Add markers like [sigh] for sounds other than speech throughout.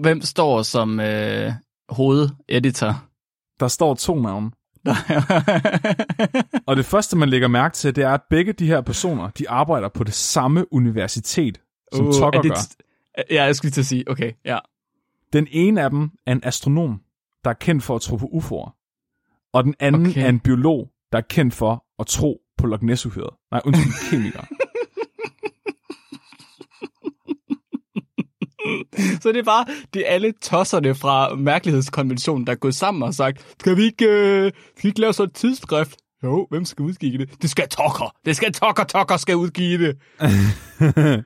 hvem står som øh, hovededitor? Der står to navne. [laughs] Og det første, man lægger mærke til, det er, at begge de her personer, de arbejder på det samme universitet, som uh, Tucker det, gør. Ja, jeg skulle til at sige, okay, ja. Den ene af dem er en astronom, der er kendt for at tro på UFO'er. Og den anden Okay. er en biolog, der er kendt for at tro på Loch Ness-uhyret. Nej, undskyld, kemiker. [laughs] [laughs] Så det er bare, det er alle tosserne fra mærkelighedskonventionen, der er gået sammen og sagt, skal vi ikke, øh, skal vi ikke lave sådan et tidsskrift? Jo, hvem skal udgive det? Det skal Tucker. Det skal Tucker. Tucker skal udgive det. [laughs]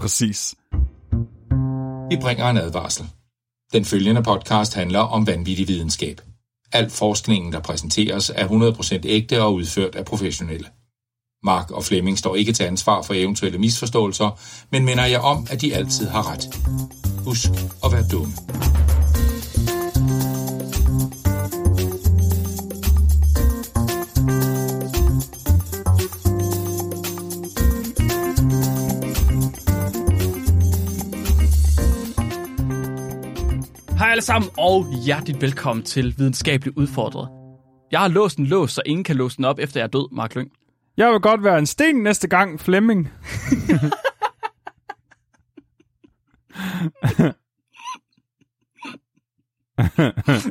Præcis. Vi bringer en advarsel. Den følgende podcast handler om vanvittig videnskab. Al forskningen, der præsenteres, er 100% ægte og udført af professionelle. Mark og Flemming står ikke til ansvar for eventuelle misforståelser, men minder jeg om, at de altid har ret. Husk at være dumme. Hej alle sammen, og hjerteligt velkommen til Videnskabeligt Udfordret. Jeg har låst en lås, så ingen kan låse den op, efter jeg er død, Mark Lyng. Jeg vil godt være en sten næste gang, Flemming.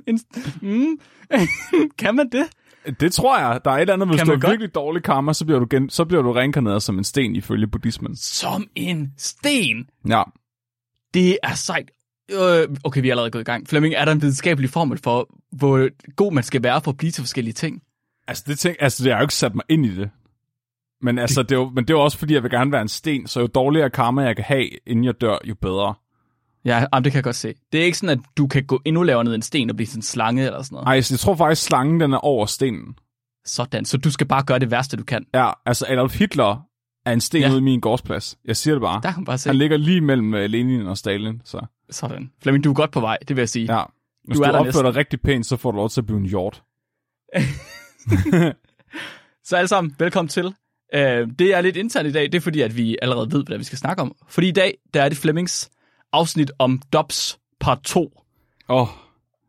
En- mm. [laughs] kan man det? Det tror jeg. Der er et eller andet, hvis Kan du har virkelig dårlig karma, så bliver du, gen- så bliver du reinkarneret som en sten ifølge buddhismen. Som en sten. Ja. Det er sejt. Øh, okay, vi er allerede gået i gang. Flemming, er der en videnskabelig formel for, hvor god man skal være for at blive til forskellige ting? Altså, det, tænk, altså, det har jo ikke sat mig ind i det. Men, altså, det er jo, men det er jo også, fordi jeg vil gerne være en sten, så jo dårligere karma jeg kan have, inden jeg dør, jo bedre. Ja, jamen, det kan jeg godt se. Det er ikke sådan, at du kan gå endnu lavere ned en sten og blive sådan en slange eller sådan noget. Ej, så jeg tror faktisk, slangen den er over stenen. Sådan, så du skal bare gøre det værste, du kan. Ja, altså Adolf Hitler er en sten Ja. ude i min gårdsplads. Jeg siger det bare. Der kan bare se. Han ligger lige mellem øh, Lenin og Stalin, så Sådan. Flemming, du er godt på vej, det vil jeg sige. ja. Hvis Du du, er opfører næsten. dig rigtig pænt, så får du lov til at blive en hjort. [laughs] [laughs] Så alle sammen, velkommen til. Øh, det er lidt internt i dag, det er fordi, at vi allerede ved, hvad vi skal snakke om. Fordi i dag, der er det Flemmings afsnit om Dobbs part 2. Åh, oh,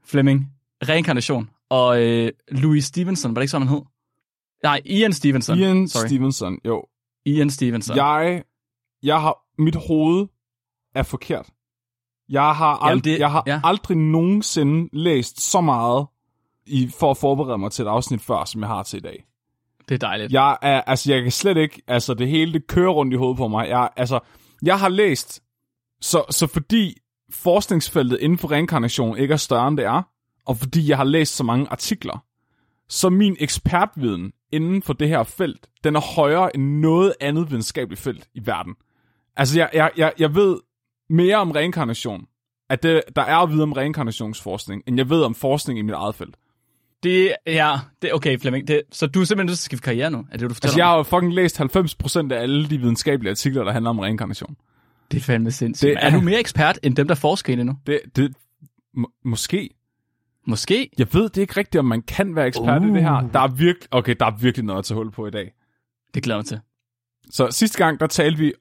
Flemming, reinkarnation. Og øh, Louis Stevenson, var det ikke sådan, han hed? Nej, Ian Stevenson. Ian Sorry. Stevenson, jo. Ian Stevenson. Jeg, jeg har, mit hoved er forkert. Jeg har, ald- Jamen, det- jeg har ja. aldrig nogensinde læst så meget i, for at forberede mig til et afsnit før, som jeg har til i dag. Det er dejligt. Jeg er, altså, jeg kan slet ikke, altså, det hele, det kører rundt i hovedet på mig. Jeg, altså, jeg har læst, så, så fordi forskningsfeltet inden for reinkarnation ikke er større, end det er, og fordi jeg har læst så mange artikler, så min ekspertviden inden for det her felt, den er højere end noget andet videnskabeligt felt i verden. Altså, jeg, jeg, jeg, jeg ved mere om reinkarnation, at det, der er at vide om reinkarnationsforskning, end jeg ved om forskning i mit eget felt. Det er... Det, okay, Flemming. Det, så du er simpelthen nødt til at skifte karriere nu? Er det, du fortæller Altså, jeg mig? har jo fucking læst 90% af alle de videnskabelige artikler, der handler om reinkarnation. Det er fandme sindssygt. Det er... er- du mere ekspert end dem, der forsker i det nu? Det, det, må, måske. Måske. Jeg ved det ikke rigtigt, om man kan være ekspert uh. i det her. Der er virkelig, okay, der er virkelig noget at tage hul på i dag. Det glæder jeg mig til. Så sidste gang, der talte vi,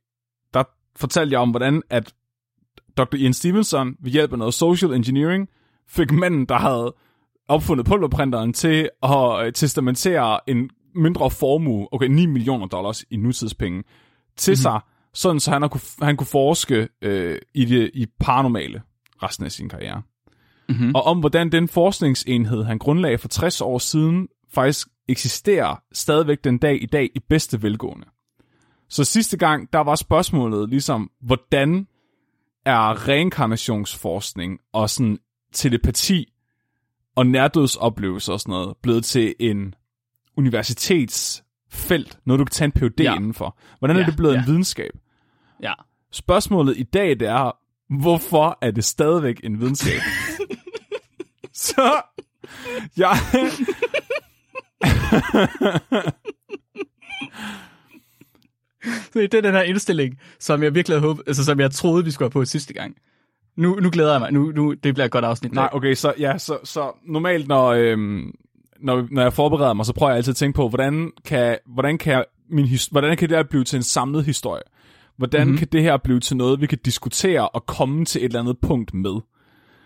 der fortalte jeg om, hvordan at Dr. Ian Stevenson ved hjælp af noget social engineering fik manden, der havde opfundet pulverprinteren til at øh, testamentere en mindre formue, okay, 9 millioner dollars i nutidspenge, til mm-hmm. sig, sådan så han, har kunne, han kunne forske øh, i det i paranormale resten af sin karriere. Mm-hmm. Og om hvordan den forskningsenhed, han grundlagde for 60 år siden, faktisk eksisterer stadigvæk den dag i dag i bedste velgående. Så sidste gang, der var spørgsmålet ligesom, hvordan er reinkarnationsforskning og sådan telepati og nærdødsoplevelser og sådan noget blevet til en universitetsfelt, noget du kan tage en PhD Ja. indenfor. Hvordan er Ja, det blevet ja. en videnskab? Ja. Spørgsmålet i dag, det er, hvorfor er det stadigvæk en videnskab? [laughs] Så, jeg... Det er den her indstilling, som jeg virkelig havde håbet, altså som jeg troede, vi skulle have på sidste gang. Nu, nu glæder jeg mig. Nu, nu, det bliver et godt afsnit. Nej, okay, så, ja, så, så normalt, når, øhm, når, når jeg forbereder mig, så prøver jeg altid at tænke på, hvordan kan, hvordan kan, min, hvordan kan det her blive til en samlet historie? Hvordan Mhm. mm-hmm. kan det her blive til noget, vi kan diskutere og komme til et eller andet punkt med?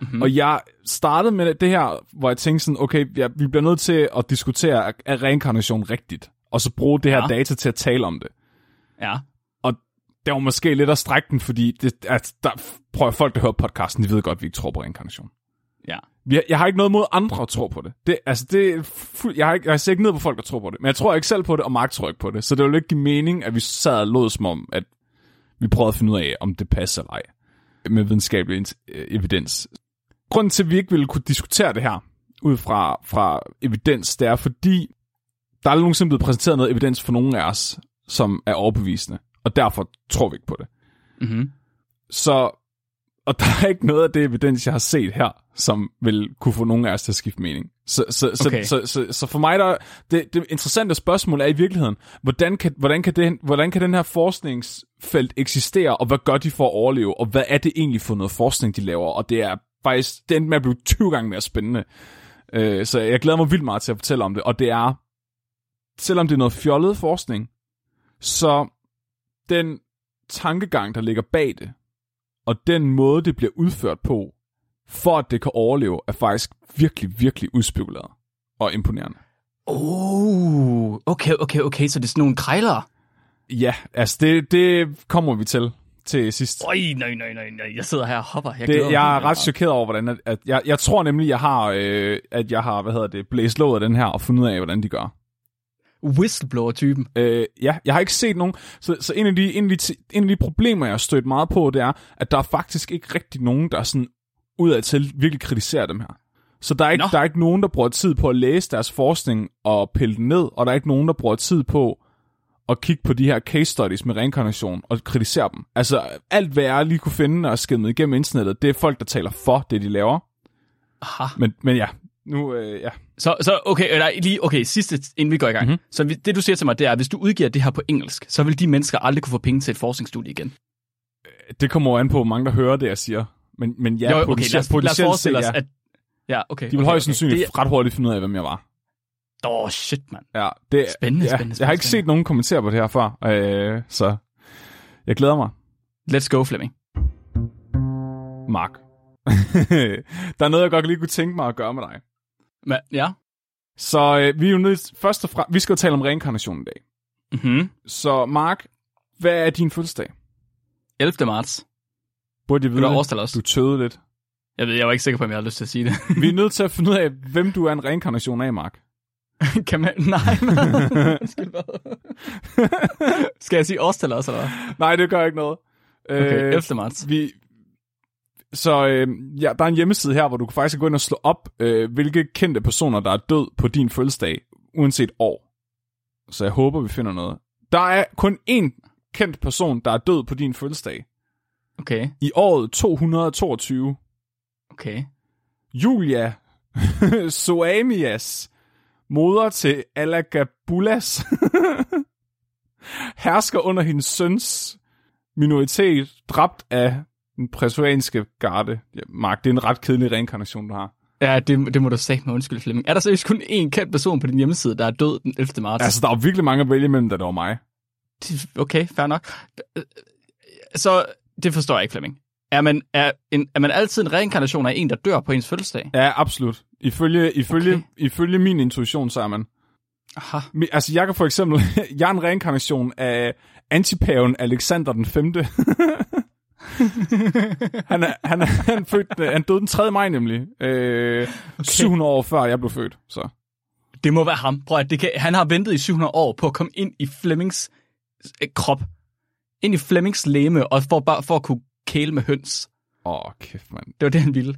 Mm-hmm. Og jeg startede med det her, hvor jeg tænkte sådan, okay, ja, vi bliver nødt til at diskutere, er reinkarnation rigtigt? Og så bruge det her Ja. data til at tale om det. Ja. Det var måske lidt at strække den, fordi det, at der, prøv folk, der hører podcasten, de ved godt, at vi ikke tror på reinkarnation. Ja. Vi har, jeg har ikke noget mod andre at tro på det. det altså, det er fu- jeg, har ikke, jeg ser ikke ned på folk, der tror på det. Men jeg tror ikke selv på det, og Mark tror ikke på det. Så det ville ikke give mening, at vi sad og lod som om, at vi prøvede at finde ud af, om det passer eller ej. Med videnskabelig øh, evidens. Grunden til, at vi ikke ville kunne diskutere det her, ud fra, fra evidens, det er fordi, der er aldrig nogensinde blevet præsenteret noget evidens for nogen af os, som er overbevisende. Og derfor tror vi ikke på det. Mm-hmm. Så, og der er ikke noget af det evidens, jeg har set her, som vil kunne få nogen af os til at skifte mening. Så, så, så, Okay. så, så, så for mig, der, det, det interessante spørgsmål er i virkeligheden, hvordan kan, hvordan, kan den, hvordan kan den her forskningsfelt eksistere, og hvad gør de for at overleve, og hvad er det egentlig for noget forskning, de laver? Og det er faktisk, det endte med at blive 20 gange mere spændende. Øh, så jeg glæder mig vildt meget til at fortælle om det, og det er, selvom det er noget fjollet forskning, så den tankegang, der ligger bag det, og den måde, det bliver udført på, for at det kan overleve, er faktisk virkelig, virkelig udspekuleret og imponerende. Oh, okay, okay, okay, så det er sådan nogle krejlere. Ja, altså det, det kommer vi til til sidst. Øj, nej, nej, nej, nej, jeg sidder her og hopper. Jeg, Det, glæder mig jeg er ret chokeret over, hvordan at, at jeg, jeg tror nemlig, jeg har, øh, at jeg har, hvad hedder det, blæst låget af den her og fundet ud af, hvordan de gør. Whistleblower-typen. Øh, ja, jeg har ikke set nogen. Så, så en, af de, en, af de, en af de problemer, jeg har stødt meget på, det er, at der er faktisk ikke rigtig nogen, der sådan udad til virkelig kritiserer dem her. Så der er, ikke, Nå. der er ikke nogen, der bruger tid på at læse deres forskning og pille den ned, og der er ikke nogen, der bruger tid på at kigge på de her case studies med reinkarnation og kritisere dem. Altså, alt hvad jeg lige kunne finde og skimmet igennem internettet, det er folk, der taler for det, de laver. Aha. Men, men ja, nu, øh, ja. Så, så okay, eller lige, okay, sidste, inden vi går i gang. Mhm. Mm-hmm. Så det, du siger til mig, det er, at hvis du udgiver det her på engelsk, så vil de mennesker aldrig kunne få penge til et forskningsstudie igen. Det kommer an på, hvor mange der hører det, jeg siger. Men, men ja, jo, okay, potentielt- lad os, lad os forestille os, ja. at... Ja, okay. De vil okay, højst sandsynligt Det, ret hurtigt finde ud af, hvem jeg var. åh, oh, shit, mand. Ja, det, Spændende, ja, spændende, Jeg har ikke spændende. set nogen kommentere på det her før, øh, så jeg glæder mig. Let's go, Flemming. Mark. [laughs] der er noget, jeg godt lige kunne tænke mig at gøre med dig. Men, ja. Så øh, vi er jo nødt først og fremmest, vi skal jo tale om reinkarnation i dag. Mm-hmm. Så Mark, hvad er din fødselsdag? 11. marts. Burde Vil vide du det? Du tøvede lidt. Jeg, ved, jeg var ikke sikker på, om jeg havde lyst til at sige det. Vi er nødt til at finde ud af, hvem du er en reinkarnation af, Mark. [laughs] kan man... Nej, [laughs] man. Skal jeg sige årstal også, eller hvad? Nej, det gør ikke noget. Okay, Øh, 11. marts. vi, så øh, ja, der er en hjemmeside her, hvor du kan faktisk gå ind og slå op, øh, hvilke kendte personer, der er død på din fødselsdag, uanset år. Så jeg håber, vi finder noget. Der er kun én kendt person, der er død på din fødselsdag. Okay, I året 222. okay. Julia [laughs] Soamias, moder til Alagabulas, [laughs] hersker under hendes søns minoritet, dræbt af præsuanske garde. Ja, Mark, det er en ret kedelig reinkarnation, du har. Ja, det, det må du sige med undskyld, Flemming. Er der seriøst kun én kendt person på din hjemmeside, der er død den 11. marts? Altså, der er virkelig mange at vælge imellem, det var mig. Okay, fair nok. Så det forstår jeg ikke, Flemming. Er man, er, en, er man altid en reinkarnation af en, der dør på ens fødselsdag? Ja, absolut. Ifølge, ifølge, Okay. ifølge min intuition, så er man. Aha. Altså, jeg kan for eksempel... [laughs] jeg er en reinkarnation af antipaven Alexander den 5. [laughs] [laughs] han, er, han, er, han, født, han døde den 3. maj nemlig. Øh, okay. 700 år før jeg blev født. Så. Det må være ham. Prøv at det kan, han har ventet i 700 år på at komme ind i Flemmings øh, krop. Ind i Flemmings læme, og for, bare, for at kunne kæle med høns. Åh, oh, kæft, mand. Det var det, han ville.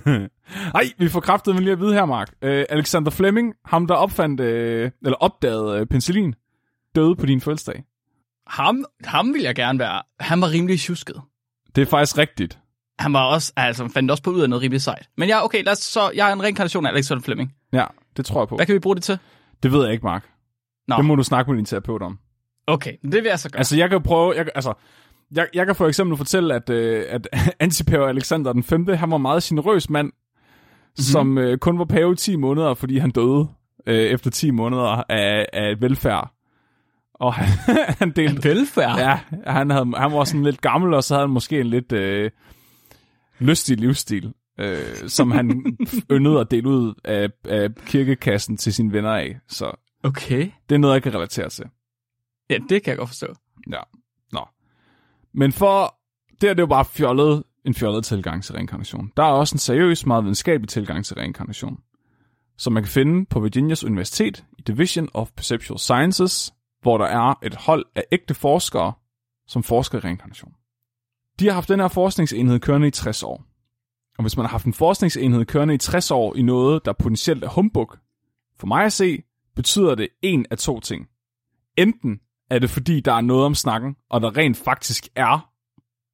[laughs] Ej, vi får kraftet med lige at vide her, Mark. Øh, Alexander Fleming, ham der opfandt, øh, eller opdagede øh, penicillin, døde på din fødselsdag. Ham, ham vil jeg gerne være. Han var rimelig tjusket. Det er faktisk rigtigt. Han var også, altså, fandt også på ud af noget rimelig sejt. Men ja, okay, lad os så, jeg er en reinkarnation af Alexander Fleming. Ja, det tror jeg på. Hvad kan vi bruge det til? Det ved jeg ikke, Mark. Nå. Det må du snakke med din terapeut om. Okay, det vil jeg så gøre. Altså, jeg kan prøve... Jeg, altså, jeg, jeg kan for eksempel fortælle, at, øh, at [laughs] antipave Alexander den 5. han var en meget generøs mand, mm-hmm. som øh, kun var pave i 10 måneder, fordi han døde øh, efter 10 måneder af, af velfærd. Og han, [laughs] han delte... Velfærd? Ja, han, havde, han var sådan lidt gammel, og så havde han måske en lidt øh, lystig livsstil. øh, som han [laughs] yndede at dele ud af, af kirkekassen til sine venner af. Så Okay. det er noget, jeg kan relatere til. Ja, det kan jeg godt forstå. Ja, nå. Men for, det er det jo bare fjollet, en fjollet tilgang til reinkarnation. Der er også en seriøs, meget videnskabelig tilgang til reinkarnation, som man kan finde på Virginias Universitet i Division of Perceptual Sciences, hvor der er et hold af ægte forskere, som forsker i reinkarnation. De har haft den her forskningsenhed kørende i 60 år. Og hvis man har haft en forskningsenhed kørende i 60 år i noget, der potentielt er humbug, for mig at se, betyder det en af to ting. Enten er det fordi, der er noget om snakken, og der rent faktisk er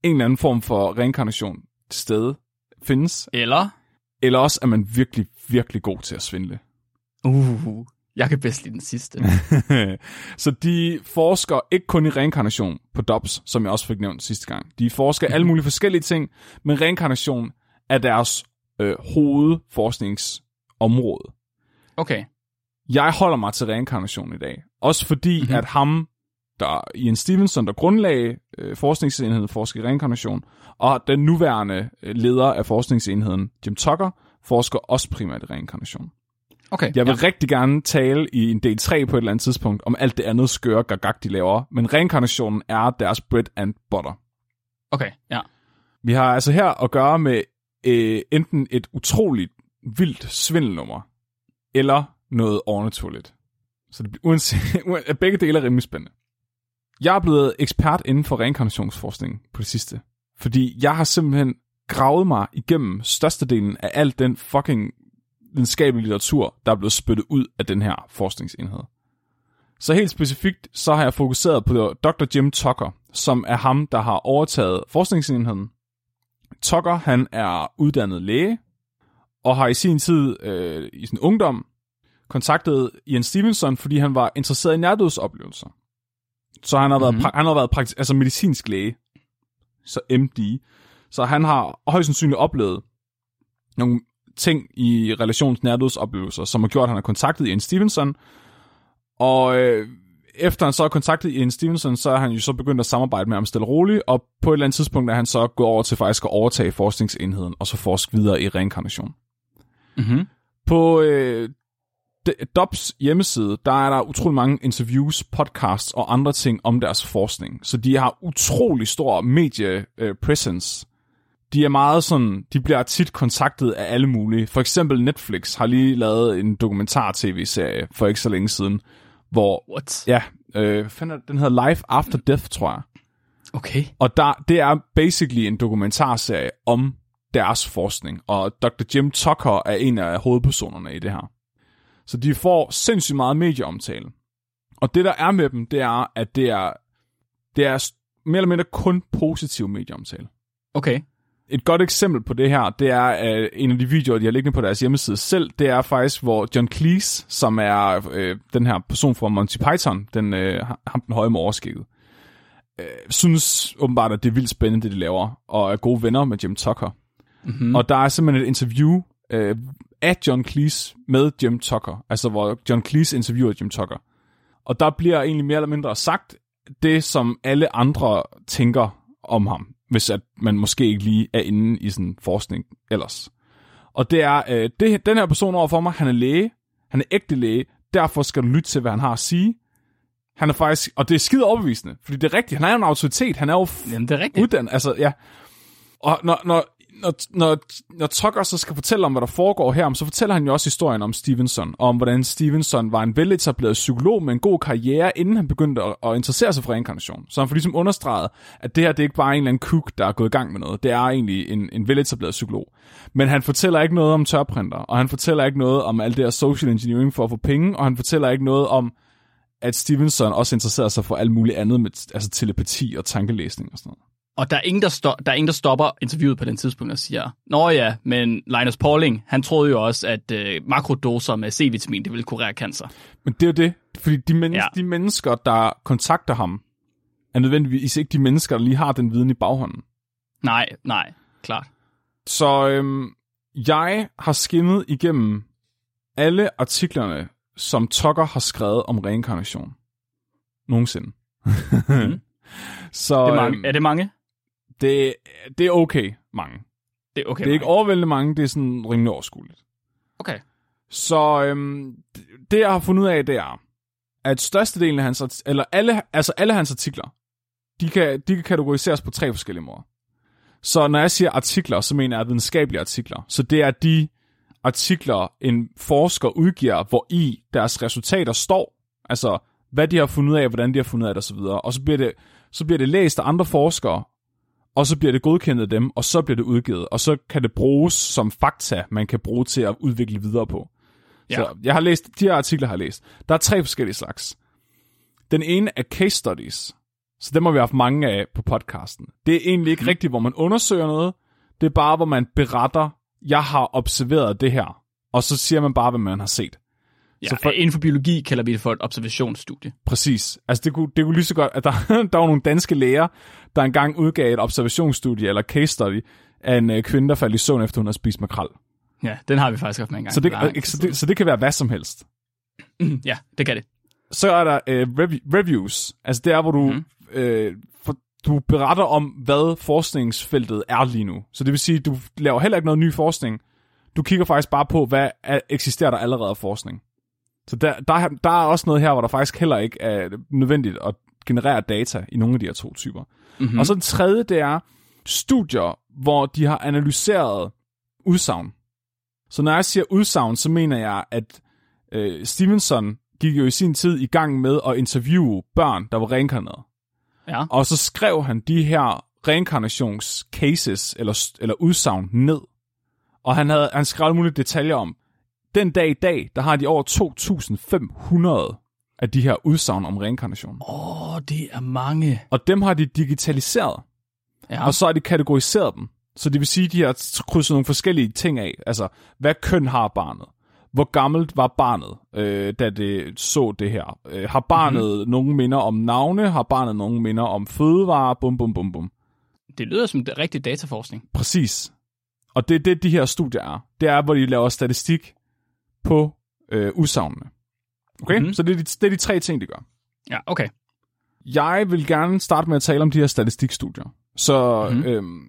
en eller anden form for reinkarnation til stede findes, Eller? eller også er man virkelig, virkelig god til at svindle. Uh, jeg kan bedst lide den sidste. [laughs] så de forsker ikke kun i reinkarnation på DOPS, som jeg også fik nævnt sidste gang. De forsker alle mulige forskellige ting, men reinkarnation er deres øh, hovedforskningsområde. Okay. Jeg holder mig til reinkarnation i dag. Også fordi, mm-hmm. at ham, der Ian Stevenson, der grundlagde øh, forskningsenheden Forsker i Reinkarnation, og den nuværende øh, leder af forskningsenheden, Jim Tucker, forsker også primært i reinkarnation. Okay. Jeg vil ja. rigtig gerne tale i en del 3 på et eller andet tidspunkt om alt det andet skøre gagag, de laver, men reinkarnationen er deres bread and butter. Okay, ja. Vi har altså her at gøre med øh, enten et utroligt vildt svindelnummer, eller noget overnaturligt. Så det bliver uanset, [laughs] begge dele er rimelig spændende. Jeg er blevet ekspert inden for reinkarnationsforskning på det sidste, fordi jeg har simpelthen gravet mig igennem størstedelen af al den fucking videnskabelige litteratur, der er blevet spyttet ud af den her forskningsenhed. Så helt specifikt, så har jeg fokuseret på Dr. Jim Tucker, som er ham, der har overtaget forskningsenheden. Tucker, han er uddannet læge, og har i sin tid, øh, i sin ungdom, kontaktet Ian Stevenson, fordi han var interesseret i nærdødsoplevelser. Så han har været, Mhm. mm-hmm. han har været praktisk, altså medicinsk læge, så MD. Så han har højst sandsynligt oplevet nogle ting i relation til nærdødsoplevelser, som har gjort, at han har kontaktet Ian Stevenson. Og øh, efter han så har kontaktet Ian Stevenson, så er han jo så begyndt at samarbejde med ham stille og roligt, og på et eller andet tidspunkt er han så gået over til faktisk at overtage forskningsenheden, og så forske videre i reinkarnation. Mm-hmm. På øh, D- DOPS hjemmeside, der er der utrolig mange interviews, podcasts og andre ting om deres forskning. Så de har utrolig stor medie øh. De er meget sådan, de bliver tit kontaktet af alle mulige. For eksempel Netflix har lige lavet en dokumentar-tv-serie for ikke så længe siden, hvor, What? ja, øh, er det? den hedder Life After Death, tror jeg. Okay. Og der, det er basically en dokumentarserie om deres forskning, og Dr. Jim Tucker er en af hovedpersonerne i det her. Så de får sindssygt meget medieomtale. Og det der er med dem, det er, at det er, det er mere eller mindre kun positiv medieomtale. Okay. Et godt eksempel på det her, det er at en af de videoer, de har liggende på deres hjemmeside selv, det er faktisk, hvor John Cleese, som er øh, den her person fra Monty Python, den, øh, ham den høje med overskægget, øh, synes åbenbart, at det er vildt spændende, det de laver, og er gode venner med Jim Tucker. Mm-hmm. Og der er simpelthen et interview øh, af John Cleese med Jim Tucker, altså hvor John Cleese interviewer Jim Tucker. Og der bliver egentlig mere eller mindre sagt det, som alle andre tænker om ham, hvis at man måske ikke lige er inde i sådan forskning ellers. Og det er, øh, det, den her person overfor mig, han er læge, han er ægte læge, derfor skal du lytte til, hvad han har at sige. Han er faktisk, og det er skide overbevisende, fordi det er rigtigt, han er jo en autoritet, han er jo Jamen, det er rigtigt. uddannet, altså ja. Og når, når, når, når, når Tucker så skal fortælle om, hvad der foregår her, så fortæller han jo også historien om Stevenson, og om hvordan Stevenson var en veletableret psykolog med en god karriere, inden han begyndte at, at interessere sig for reinkarnation. Så han får ligesom understreget, at det her det er ikke bare en eller anden kuk, der er gået i gang med noget. Det er egentlig en, en veletableret psykolog. Men han fortæller ikke noget om tørprinter, og han fortæller ikke noget om alt det her social engineering for at få penge, og han fortæller ikke noget om, at Stevenson også interesserer sig for alt muligt andet med altså telepati og tankelæsning og sådan noget. Og der er, ingen, der, sto- der er ingen, der stopper interviewet på den tidspunkt og siger, Nå ja, men Linus Pauling, han troede jo også, at øh, makrodoser med C-vitamin, det ville kurere cancer. Men det er jo det, fordi de, men- ja. De mennesker, der kontakter ham, er nødvendigvis ikke de mennesker, der lige har den viden i baghånden. Nej, nej, klart. Så øhm, jeg har skimmet igennem alle artiklerne, som Tucker har skrevet om reinkarnation. Nogensinde. Mhm. [laughs] Så Det er, mange. øhm, er det mange? Det, det er okay mange. Det er okay. Det er ikke overvældende mange, det er sådan rimelig overskueligt. Okay. Så øhm, det- jeg har fundet ud af, det er, at størstedelen af hans, art- eller alle, altså alle hans artikler, de kan, de kan kategoriseres på tre forskellige måder. Så når jeg siger artikler, så mener jeg videnskabelige artikler. Så det er de artikler, en forsker udgiver, hvor i deres resultater står, altså hvad de har fundet ud af, hvordan de har fundet af det osv. Og så bliver det, så bliver det læst af andre forskere, og så bliver det godkendt af dem, og så bliver det udgivet, og så kan det bruges som fakta, man kan bruge til at udvikle videre på. Ja. Så jeg har læst, de her artikler har jeg læst. Der er tre forskellige slags. Den ene er case studies, så dem har vi haft mange af på podcasten. Det er egentlig ikke mm. rigtigt, hvor man undersøger noget, det er bare, hvor man beretter, jeg har observeret det her, og så siger man bare, hvad man har set. Ja, Så så for- inden for biologi kalder vi det for et observationsstudie. Præcis. Altså det kunne, det kunne lige så godt, at der, [laughs] der var nogle danske læger, der engang udgav et observationsstudie eller case study af en øh, kvinde, der faldt i søvn, efter hun havde spist makrel. Ja, den har vi faktisk haft med en gang. Så det, Nej, øh, så, det, så det kan være hvad som helst. [clears throat] Ja, det kan det. Så er der øh, rev- reviews. Altså det er, hvor du, mm. øh, for, du beretter om, hvad forskningsfeltet er lige nu. Så det vil sige, du laver heller ikke noget ny forskning. Du kigger faktisk bare på, hvad er, eksisterer der allerede af forskning. Så der, der, der er også noget her, hvor der faktisk heller ikke er nødvendigt at generere data i nogle af de her to typer. Mm-hmm. Og så den tredje, det er studier, hvor de har analyseret udsagn. Så når jeg siger udsagn, så mener jeg, at øh, Stevenson gik jo i sin tid i gang med at interviewe børn, der var reinkarneret. Ja. Og så skrev han de her reinkarnationscases eller, eller udsagn ned. Og han, havde, han skrev alle mulige detaljer om. Den dag i dag, der har de over 2.500 af de her udsagn om reinkarnation. Åh, oh, det er mange. Og dem har de digitaliseret. Ja. Og så har de kategoriseret dem. Så det vil sige, at de har krydset nogle forskellige ting af. Altså, hvad køn har barnet? Hvor gammelt var barnet, øh, da det så det her? Øh, har barnet mm-hmm. nogen minder om navne? Har barnet nogen minder om fødevarer? Bum, bum, bum, bum. Det lyder som rigtig dataforskning. Præcis. Og det er det, de her studier er. Det er, hvor de laver statistik på øh, udsagnene. Okay? Mhm. Så det er, de, det er de tre ting, de gør. Ja, okay. Jeg vil gerne starte med at tale om de her statistikstudier. Så mm-hmm. øhm,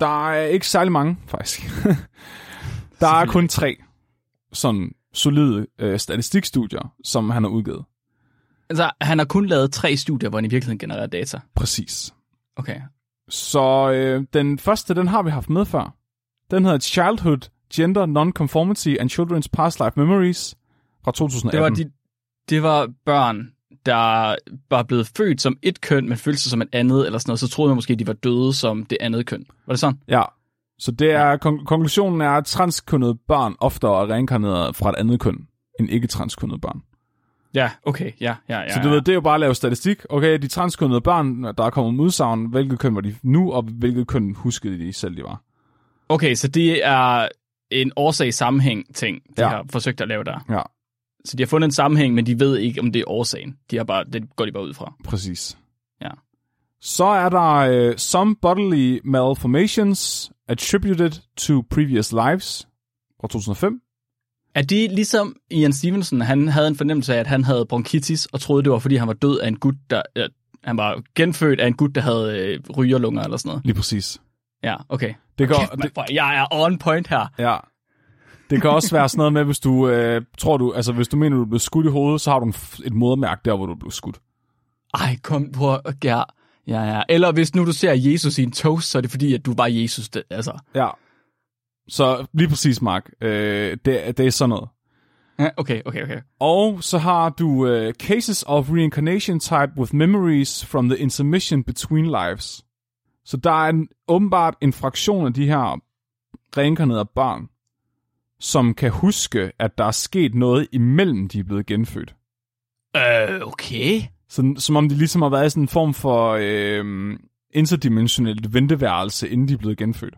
der er ikke særlig mange, faktisk. [laughs] der er kun tre sådan solide øh, statistikstudier, som han har udgivet. Altså, han har kun lavet tre studier, hvor han i virkeligheden genererer data. Præcis. Okay. Så øh, den første, den har vi haft med før. Den hedder Childhood, Gender, Non-Conformity and Children's Past Life Memories fra 2018. Det var, de, det var børn, der var blevet født som et køn, men følte sig som et andet, eller sådan noget. Så troede man måske, de var døde som det andet køn. Var det sådan? Ja, så det er, kon- konklusionen er, at transkønnede børn oftere er reinkarneret fra et andet køn, end ikke transkønnede børn. Ja, okay. Ja, ja, ja. Så du ja. ved, det er jo bare at lave statistik. Okay, de transkønnede børn, der er kommet udsagn, hvilket køn var de nu, og hvilket køn huskede de selv, de var. Okay, så det er en årsag-sammenhæng ting, de Ja. har forsøgt at lave der. Ja, Så de har fundet en sammenhæng, men de ved ikke, om det er årsagen. De har bare, det går de bare ud fra. præcis. Ja. Så er der uh, some bodily malformations attributed to previous lives fra 2005. Er det ligesom Ian Stevenson, han havde en fornemmelse af, at han havde bronkitis, og troede, det var, fordi han var død af en gut, der... Øh, han var genfødt af en gut, der havde øh, rygerlunger eller sådan noget. Lige præcis. Ja, okay. Det går, man, hvor jeg er on point her. Ja. Det kan også være sådan noget med, hvis du øh, tror du, altså hvis du mener, du blevet skudt i hovedet, så har du en et modermærke der, hvor du blevet skudt. Ej, kom på, ja, ja, ja. Eller hvis nu du ser Jesus i en toast, så er det fordi, at du var Jesus. Det, altså. Ja. Så lige præcis, Mark. Øh, det, det er sådan noget. Ja, okay, okay, okay. Og så har du uh, cases of reincarnation type with memories from the intermission between lives. Så der er en, åbenbart en fraktion af de her reinkarnerede børn, som kan huske, at der er sket noget imellem de er blevet genfødt. Øh, okay. Så, som om de ligesom har været i sådan en form for øh, interdimensionelt venteværelse, inden de er blevet genfødt.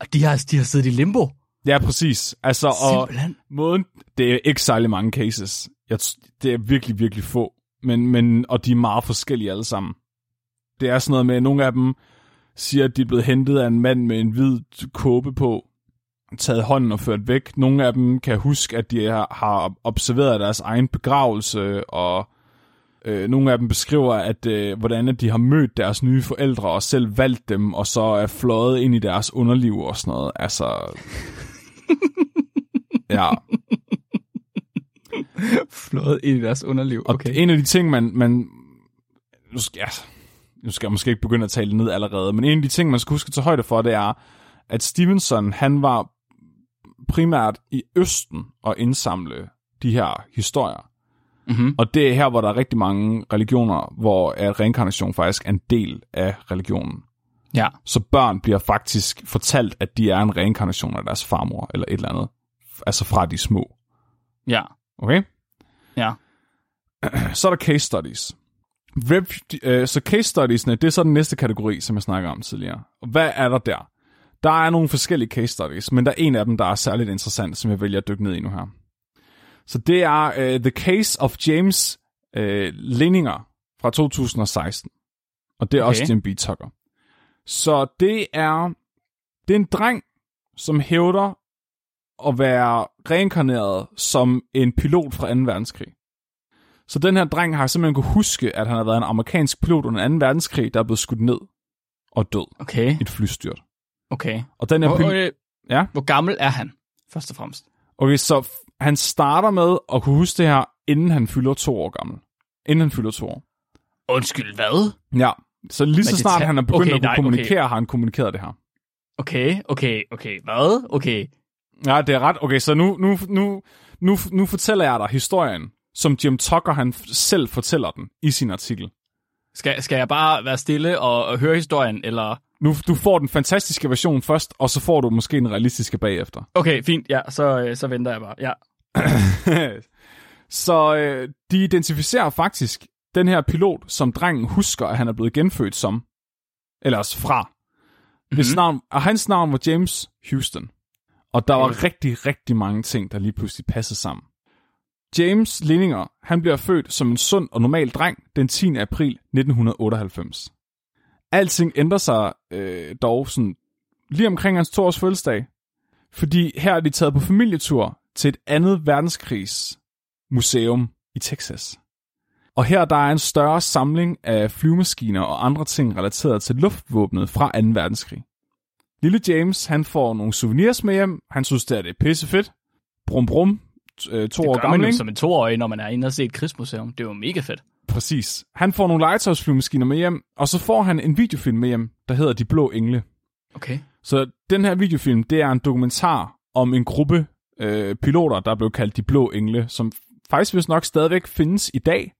Og de har, de har siddet i limbo. Ja, præcis. Altså, og Simpelthen. måden, det er ikke særlig mange cases. Jeg, det er virkelig, virkelig få. Men, men, og de er meget forskellige alle sammen. Det er sådan noget med, nogle af dem siger, at de er blevet hentet af en mand med en hvid kåbe på, taget hånden og ført væk. Nogle af dem kan huske, at de har, observeret deres egen begravelse, og Øh, nogle af dem beskriver, at øh, hvordan at de har mødt deres nye forældre og selv valgt dem, og så er fløjet ind i deres underliv og sådan noget. Altså... [laughs] ja. Flået ind i deres underliv. Og Okay. en af de ting, man... man nu, ja, nu skal jeg måske ikke begynde at tale ned allerede, men en af de ting, man skal huske tage højde for, det er, at Stevenson, han var primært i Østen og indsamle de her historier. Mm-hmm. Og det er her, hvor der er rigtig mange religioner, hvor at reinkarnation faktisk er en del af religionen. Ja. Så børn bliver faktisk fortalt, at de er en reinkarnation af deres farmor, eller et eller andet. Altså fra de små. Ja. Okay? Ja. [clears throat] Så er der case studies. Rep, øh, så case studiesne, det er så den næste kategori, som jeg snakker om tidligere. Hvad er der der? Der er nogle forskellige case studies, men der er en af dem, der er særligt interessant, som jeg vælger at dykke ned i nu her. Så det er uh, The Case of James uh, Linninger fra 2016. Og det er okay. også. Jim B. Tucker. Så det er, det er en dreng, som hævder at være reinkarneret som en pilot fra 2. verdenskrig. Så den her dreng har simpelthen kunne huske, at han har været en amerikansk pilot under 2. verdenskrig, der er blevet skudt ned og død Okay. i et flystyrt. Okay. Og den her Hvor, pilot... øh, Ja? hvor gammel er han, først og fremmest? Okay, så han starter med at kunne huske det her, inden han fylder to år gammel. Inden han fylder to år. Undskyld, hvad? Ja, så lige så snart han er begyndt okay, at kunne nej, kommunikere, har han kommunikeret det her. Okay, okay, okay. Hvad? Okay. Ja, det er ret. Okay, så nu, nu, nu, nu, nu fortæller jeg dig historien, som Jim Tucker han selv fortæller den i sin artikel. Skal, skal jeg bare være stille og, og høre historien, eller... Nu, du får den fantastiske version først, og så får du måske den realistiske bagefter. Okay, fint. Ja, så, øh, så venter jeg bare. Ja. [clears throat] så øh, de identificerer faktisk den her pilot, som drengen husker, at han er blevet genfødt som. Ellers fra. Mm-hmm. Hvis navn, og hans navn var James Houston. Og der var Okay. rigtig, rigtig mange ting, der lige pludselig passede sammen. James Linninger, han bliver født som en sund og normal dreng den 10. april 1998. Alting ændrer sig øh, dog sådan lige omkring hans to års fødselsdag, fordi her er de taget på familietur til et andet verdenskrigs museum i Texas. Og her der er en større samling af flyvemaskiner og andre ting relateret til luftvåbnet fra 2. verdenskrig. Lille James, han får nogle souvenirs med hjem. Han synes, det er det pissefedt. Brum brum. Øh, To Det år gammel, ikke? som en toårig, når man er inde og se et krigsmuseum. Det er jo mega fedt. Præcis. Han får nogle legetøjsflyvemaskiner med hjem, og så får han en videofilm med hjem, der hedder De Blå Engle. Okay. Så den her videofilm, det er en dokumentar om en gruppe øh, piloter, der blev kaldt De Blå Engle, som faktisk vist nok stadigvæk findes i dag,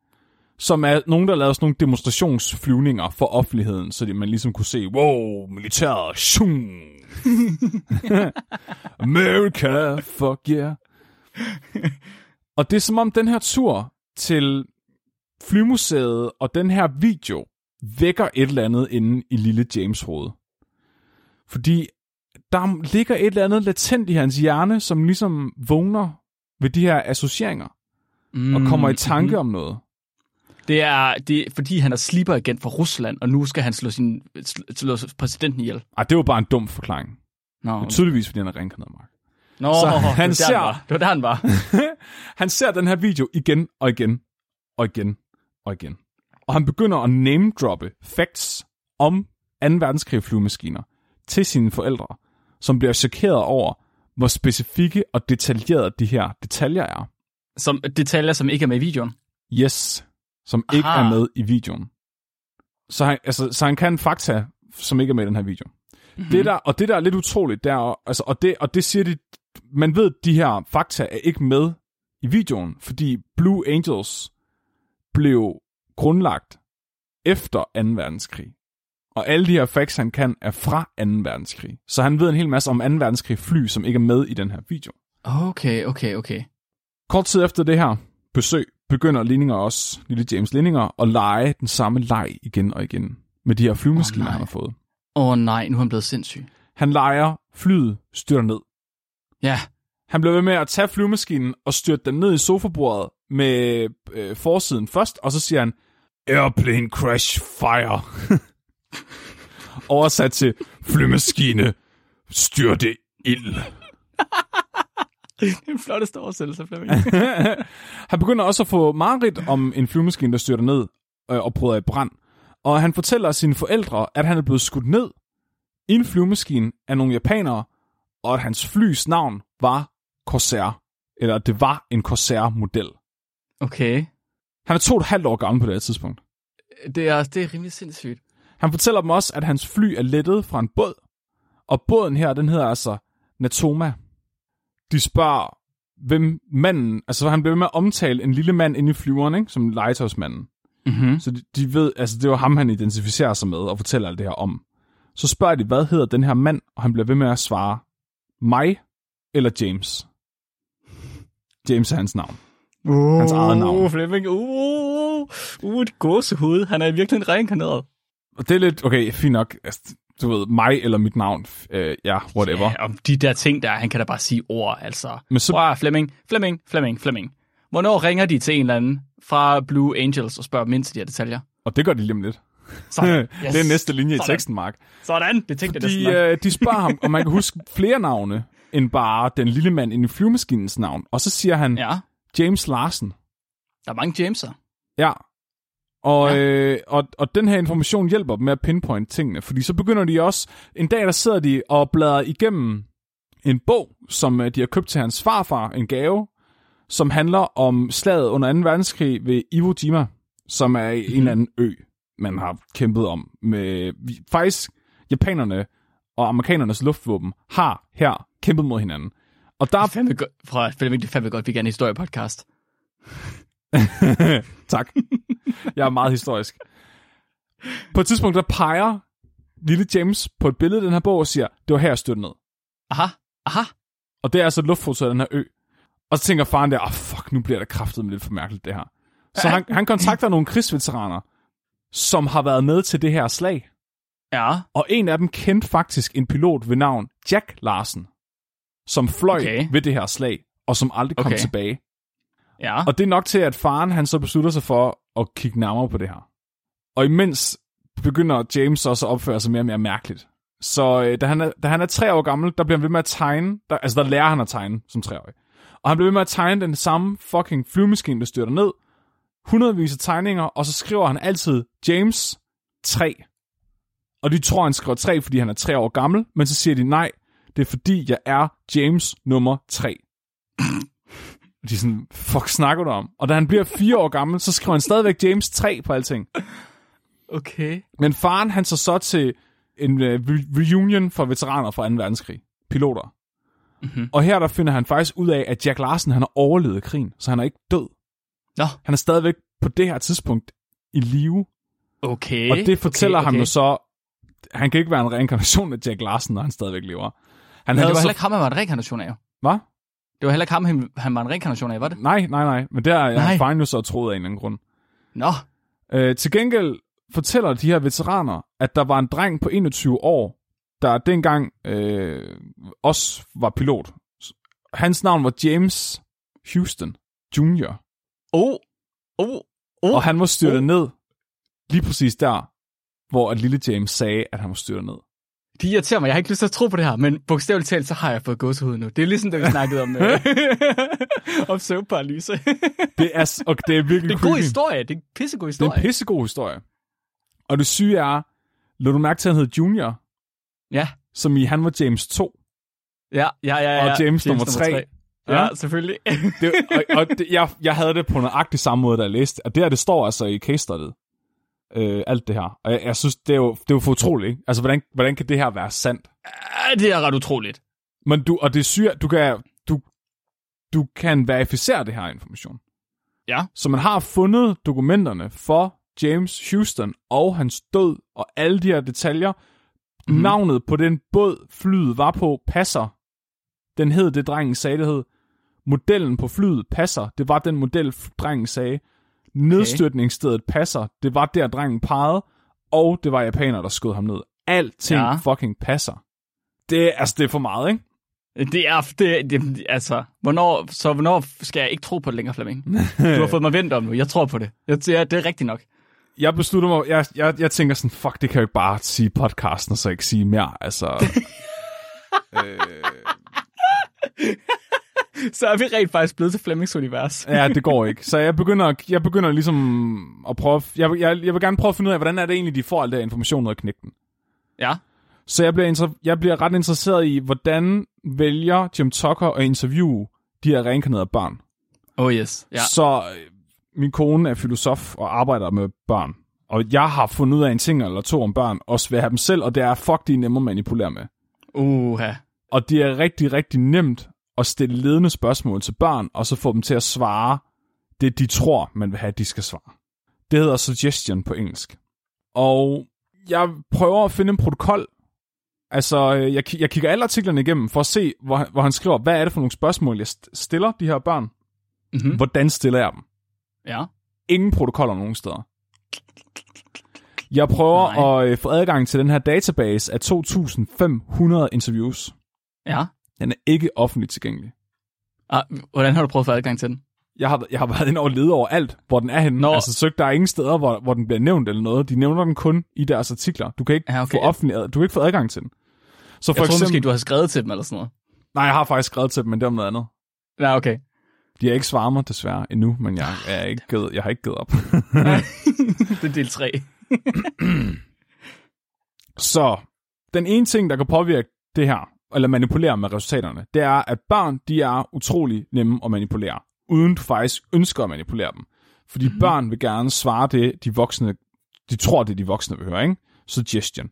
som er nogen, der lavede sådan nogle demonstrationsflyvninger for offentligheden, så man ligesom kunne se, wow, militæret, shung. [laughs] [laughs] America, fuck yeah. [laughs] og det er som om den her tur til flymuseet og den her video vækker et eller andet inde i lille James hoved. Fordi der ligger et eller andet latent i hans hjerne, som ligesom vågner ved de her associeringer Mm, og kommer i tanke mhm. om noget. Det er, det er, fordi han er slipper igen fra Rusland, og nu skal han slå, sin, sl- slå præsidenten ihjel. Ej, det var bare en dum forklaring. Nå, Okay. Tydeligvis, fordi han er reinkarneret, Mark. Nå Så det, han var der, ser- var. det var der, han var. [laughs] han ser den her video igen og igen og igen og igen. Og han begynder at name-droppe facts om 2. verdenskrig flyvemaskiner til sine forældre, som bliver chokeret over, hvor specifikke og detaljerede de her detaljer er. Som detaljer, som ikke er med i videoen. Yes, som ikke Aha. er med i videoen. Så han, altså, så han kan fakta, som ikke er med i den her video. Mm-hmm. Det der, og det der er lidt utroligt, det er, altså, og, det, og det siger de, man ved, at de her fakta er ikke med i videoen, fordi Blue Angels blev grundlagt efter 2. verdenskrig. Og alle de her facts, han kan, er fra 2. verdenskrig. Så han ved en hel masse om 2. verdenskrig fly, som ikke er med i den her video. Okay, okay, okay. Kort tid efter det her besøg, begynder Lindinger også, lille James Lindinger, at lege den samme leg igen og igen med de her flyvemaskiner, Åh, nej. han har fået. Åh oh, nej, nu er han blevet sindssyg. Han leger flyet styrter ned. Ja, Han bliver ved med at tage flyvemaskinen og styrte den ned i sofabordet med øh, forsiden først, og så siger han, Airplane crash fire. [laughs] Oversat til flymaskine styrte ild. [laughs] Det er den flotteste oversættelse, Flemming. [laughs] han begynder også at få mareridt om en flyvemaskine, der styrter ned øh, og bryder i brand. Og han fortæller sine forældre, at han er blevet skudt ned i en flyvemaskine af nogle japanere, og at hans flys navn var Corsair. Eller det var en Corsair-model. Okay. Han er to og et halvt år gammel på det her tidspunkt. Det er, det er rimelig sindssygt. Han fortæller dem også, at hans fly er lettet fra en båd, og båden her, den hedder altså Natoma. De spørger, hvem manden, altså han bliver med at omtale en lille mand inde i flyveren, ikke? som legetøjsmanden. Mm-hmm. Så de, de ved, altså det var ham, han identificerer sig med og fortæller alt det her om. Så spørger de, hvad hedder den her mand, og han bliver ved med at svare, mig eller James. James er hans navn. Uh, Hans eget navn. Flemming. Uh, uh, et gåsehud. Han er virkelig en reinkarneret. Og det er lidt, okay, fint nok, altså, du ved, mig eller mit navn, øh, ja, whatever. Ja, om de der ting der, han kan da bare sige ord, altså. Men så- at, Flemming, Flemming, Flemming, Flemming. Hvornår ringer de til en eller anden fra Blue Angels og spørger dem ind til de her detaljer? Og det gør de lige om lidt. Sådan. [laughs] det er næste linje i Sådan. teksten, Mark. Sådan, det tænkte jeg De, næsten øh, de spørger ham, om man kan huske flere navne, end bare den lille mand i flyvemaskinens navn. Og så siger han, ja. Ja, James Larsen. der er mange Jameser. Ja. Og, Ja. ja. Øh, og, og den her information hjælper dem med at pinpoint tingene, fordi så begynder de også, en dag der sidder de og bladrer igennem en bog, som øh, de har købt til hans farfar, en gave, som handler om slaget under 2. verdenskrig ved Iwo Jima, som er en eller anden ø, man har kæmpet om. Med, faktisk, japanerne og amerikanernes luftvåben har her kæmpet mod hinanden. Og der Det er fandme fra Flemming, det er fandme godt, vi gerne en historiepodcast. [laughs] tak. Jeg er meget historisk. På et tidspunkt, der peger lille James på et billede af den her bog og siger, det var her, jeg stødte ned. Aha, aha. Og det er altså luftfoto af den her ø. Og så tænker faren der, oh, fuck, nu bliver det kraftet med lidt for mærkeligt det her. Så han, han kontakter nogle krigsveteraner, som har været med til det her slag. Ja, Og en af dem kendte faktisk en pilot ved navn Jack Larsen, som fløj Okay. ved det her slag, og som aldrig kom Okay. tilbage. ja. Og det er nok til, at faren han så beslutter sig for at kigge nærmere på det her. Og imens begynder James også at opføre sig mere og mere mærkeligt. Så øh, da, han er, da han er tre år gammel, der bliver han ved med at tegne, der, altså der lærer han at tegne som treårig. Og han bliver ved med at tegne den samme fucking flyvemaskine, der styrter ned. Hundredvis af tegninger, og så skriver han altid James 3. Og de tror, han skriver 3, fordi han er tre år gammel, men så siger de nej, det er fordi, jeg er James nummer 3. Og de er sådan, fuck snakker du om? Og da han bliver fire år gammel, så skriver han stadigvæk James 3 på alting. Okay. Men faren, han så så til en uh, reunion for veteraner fra 2. verdenskrig. Piloter. Mhm. Og her der finder han faktisk ud af, at Jack Larsen, han har overlevet krigen, så han er ikke død. Nå, Han er stadigvæk på det her tidspunkt i live. okay. Og det fortæller okay, ham okay. jo så, han kan ikke være en reinkarnation af Jack Larsen, når han stadigvæk lever. Han Men det var så... heller ikke ham, han var en reinkarnation af. Hvad? Det var heller ikke ham, han- var en reinkarnation af, var det? Nej, nej, nej. Men det er faren jo så troet af en eller anden grund. Nå, Øh, til gengæld fortæller de her veteraner, at der var en dreng på 21 år, der dengang øh, også var pilot. Hans navn var James Houston Jr., oh, oh, oh. og han var styrtet Oh. ned lige præcis der, hvor at lille James sagde, at han var styrtet ned. Det irriterer mig. Jeg har ikke lyst til at tro på det her, men bogstaveligt talt, så har jeg fået gåsehud nu. Det er ligesom, da vi snakkede om, øh, [laughs] om søvnparalyse. Det er, og det er virkelig det er en god historie. Det er en pissegod Det er historie. en pissegod historie. Og det syge er, lå du mærke til, at han hed Junior, Ja, som i han var James 2. ja, ja, ja. ja. Og James nummer tre. Ja, selvfølgelig. [laughs] Det, og, og det, jeg, jeg havde det på nøjagtig samme måde, da jeg læste. Og det her, det står altså i case studiet. Øh, alt det her. Og jeg, jeg synes, det er, jo, det er jo for utroligt, ikke? Altså, hvordan, hvordan kan det her være sandt? Det er ret utroligt. Men du, og det er sygt, du kan, du, du kan verificere det her information. Ja. Så man har fundet dokumenterne for James Houston og hans død og alle de her detaljer. Mm. Navnet på den båd, flyet var på, passer. Den hed det, drengen sagde, det hed. Modellen på flyet passer. Det var den model, drengen sagde. Nedstyrtningsstedet passer. Det var der, drengen pegede. Og det var japaner, der skød ham ned. Alting Ja. fucking passer. Det, er- altså, det er for meget, ikke? Det er, det, det, altså, hvornår, så hvornår skal jeg ikke tro på det længere, Flemming? Du har fået mig vendt om nu. Jeg tror på det. Jeg, det, det er rigtigt nok. jeg beslutter mig, jeg, jeg, jeg tænker sådan, fuck, det kan jeg jo ikke bare sige podcasten, og så ikke sige mere, altså. [laughs] øh, [laughs] Så er vi rent faktisk blevet til Flemmings univers. Ja, det går ikke. Så jeg begynder, jeg begynder ligesom at prøve... Jeg, jeg, jeg vil gerne prøve at finde ud af, hvordan er det egentlig, de får al her information ud af knægten. Ja. Så jeg bliver, jeg bliver ret interesseret i, hvordan vælger Jim Tucker at interviewe de her reinkarnerede børn. Oh yes. Ja. Så øh, min kone er filosof og arbejder med børn. Og jeg har fundet ud af en ting eller to om børn, også ved at have dem selv, og det er, fuck, de er nemme at manipulere med. Uha. Og det er rigtig, rigtig nemt at stille ledende spørgsmål til børn, og så få dem til at svare det, de tror, man vil have, de skal svare. Det hedder suggestion på engelsk. Og jeg prøver at finde en protokol. Altså, øh, jeg, jeg kigger alle artiklerne igennem for at se, hvor, han- hvor han skriver, hvad er det for nogle spørgsmål, jeg st- stiller de her børn? Mm-hmm. Hvordan stiller jeg dem? Ja. Ingen protokoller nogen steder. Jeg prøver Nej. at øh, få adgang til den her database af 2.500 interviews. Ja. Den er ikke offentligt tilgængelig. Ah, hvordan har du prøvet at få adgang til den? Jeg har, jeg har været inde og lede over alt, hvor den er henne. Nå. Altså søgt, der er ingen steder, hvor, hvor den bliver nævnt eller noget. De nævner den kun i deres artikler. Du kan ikke, Ja, okay. få, offentlig, ad- du kan ikke få adgang til den. Så Jeg for troede eksempel, måske, du har skrevet til dem eller sådan noget. Nej, jeg har faktisk skrevet til dem, men det er om noget andet. Ja, okay. De har ikke svaret mig desværre endnu, men jeg, jeg, er ikke givet, jeg har ikke givet op. [laughs] [laughs] det er del 3. Så den ene ting, der kan påvirke det her, eller manipulere med resultaterne, det er, at børn, de er utrolig nemme at manipulere, uden du faktisk ønsker at manipulere dem. Fordi mm-hmm. børn vil gerne svare det, de voksne, de tror, det de voksne vil høre, ikke? Suggestion.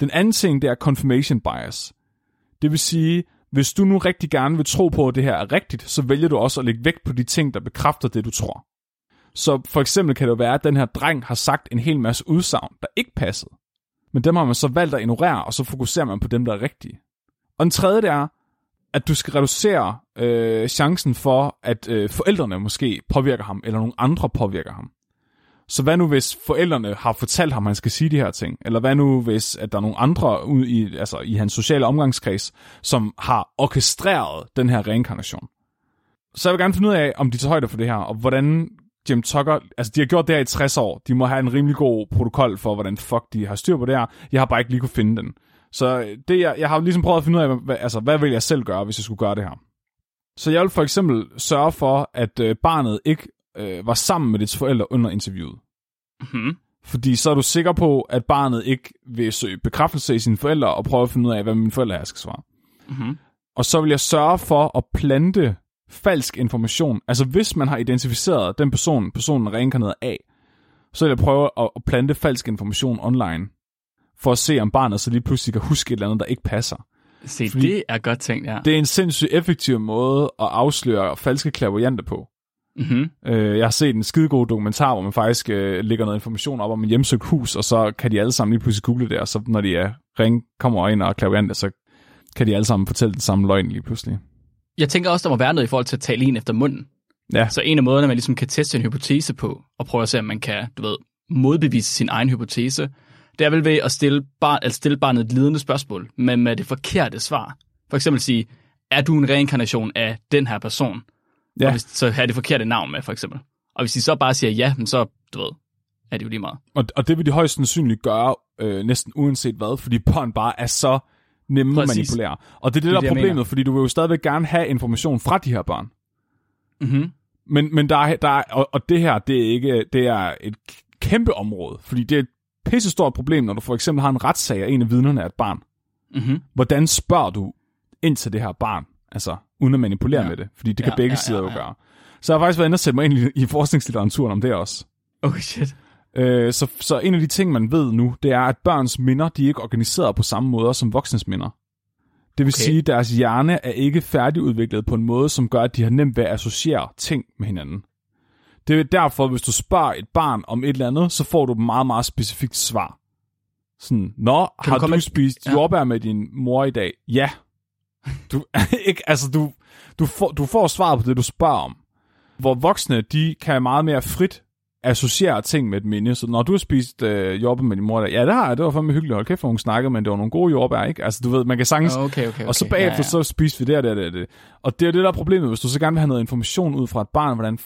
Den anden ting, det er confirmation bias. Det vil sige, hvis du nu rigtig gerne vil tro på, at det her er rigtigt, så vælger du også at lægge vægt på de ting, der bekræfter det, du tror. Så for eksempel kan det jo være, at den her dreng har sagt en hel masse udsagn, der ikke passede. Men dem har man så valgt at ignorere, og så fokuserer man på dem, der er rigtige. Og den tredje, det er, at du skal reducere øh, chancen for, at øh, forældrene måske påvirker ham, eller nogle andre påvirker ham. Så hvad nu, hvis forældrene har fortalt ham, at han skal sige de her ting? Eller hvad nu, hvis at der er nogle andre ude i, altså, i hans sociale omgangskreds, som har orkestreret den her reinkarnation? Så jeg vil gerne finde ud af, om de tager højde for det her, og hvordan Jim Tucker, altså de har gjort det her i 60 år. De må have en rimelig god protokol for, hvordan fuck de har styr på det her. Jeg har bare ikke lige kunne finde den. Så det, jeg, jeg har ligesom prøvet at finde ud af, hvad, altså, hvad vil jeg selv gøre, hvis jeg skulle gøre det her. Så jeg vil for eksempel sørge for, at øh, barnet ikke øh, var sammen med dets forældre under interviewet. Mm-hmm. Fordi så er du sikker på, at barnet ikke vil søge bekræftelse i sine forældre og prøve at finde ud af, hvad mine forældre er, skal svare. Mm-hmm. Og så vil jeg sørge for at plante falsk information. Altså hvis man har identificeret den person, personen er reinkarneret af, så vil jeg prøve at, at plante falsk information online, for at se, om barnet så lige pludselig kan huske et eller andet, der ikke passer. Se, Fordi- det er godt tænkt, ja. Det er en sindssygt effektiv måde at afsløre falske klaverjanter på. Mm-hmm. Øh, jeg har set en skidegod dokumentar, hvor man faktisk øh, lægger noget information op om en hjemsøgt hus, og så kan de alle sammen lige pludselig google det, og så når de er ring, kommer ind og er klaverjanter, så kan de alle sammen fortælle den samme løgn lige pludselig. Jeg tænker også, der må være noget i forhold til at tale en efter munden. Ja, Så en af måderne, man ligesom kan teste en hypotese på, og prøve at se, om man kan, du ved, modbevise sin egen hypotese, det er vel ved at stille, bar, at stille barnet et lidende spørgsmål, men med det forkerte svar. For eksempel sige, er du en reinkarnation af den her person? Ja. Og hvis, så har det forkerte navn med, for eksempel. Og hvis de så bare siger ja, men så, du ved, er det jo lige meget. og, og det vil de højst sandsynligt gøre øh, næsten uanset hvad, fordi børn bare er så nemme at Præcis. manipulere. Og det er det, er der det, er problemet, fordi du vil jo stadigvæk gerne have information fra de her børn. Mm-hmm. Men, men der er, der er, og, og det her, det er ikke, det er et kæmpe område, fordi det er et pisse stort problem, når du for eksempel har en retssag, og en af vidnerne er et barn. Mm-hmm. Hvordan spørger du ind til det her barn? Altså, uden at manipulere Ja. med det, fordi det Ja, kan begge ja, sider ja, jo ja. gøre. Så jeg har faktisk været inde og sætte mig ind i, forskningslitteraturen om det også. Oh shit. Øh, så, så en af de ting, man ved nu, det er, at børns minder, de er ikke organiseret på samme måde som voksnes minder. Det vil okay. sige, at deres hjerne er ikke færdigudviklet på en måde, som gør, at de har nemt ved at associere ting med hinanden. Det er derfor, hvis du spørger et barn om et eller andet, så får du et meget, meget specifikt svar. Sådan, Nå, Kan du har du med- spist Ja. jordbær med din mor i dag? Ja. [laughs] Du, [laughs] ikke, altså, du, du, får, du får svaret på det, du spørger om. Hvor voksne, de kan meget mere frit associere ting med et minde. Så når du har spist øh, jordbær med din mor, der, ja, det har jeg, det var fandme hyggeligt. Hold kæft, hvor hun snakkede, men det var nogle gode jordbær, ikke? Altså, du ved, man kan sagtens... Okay, okay, okay. Og så bagefter, ja, ja. så spiste vi det og det og det, det. Og det er det, der er problemet. Hvis du så gerne vil have noget information ud fra et barn, hvordan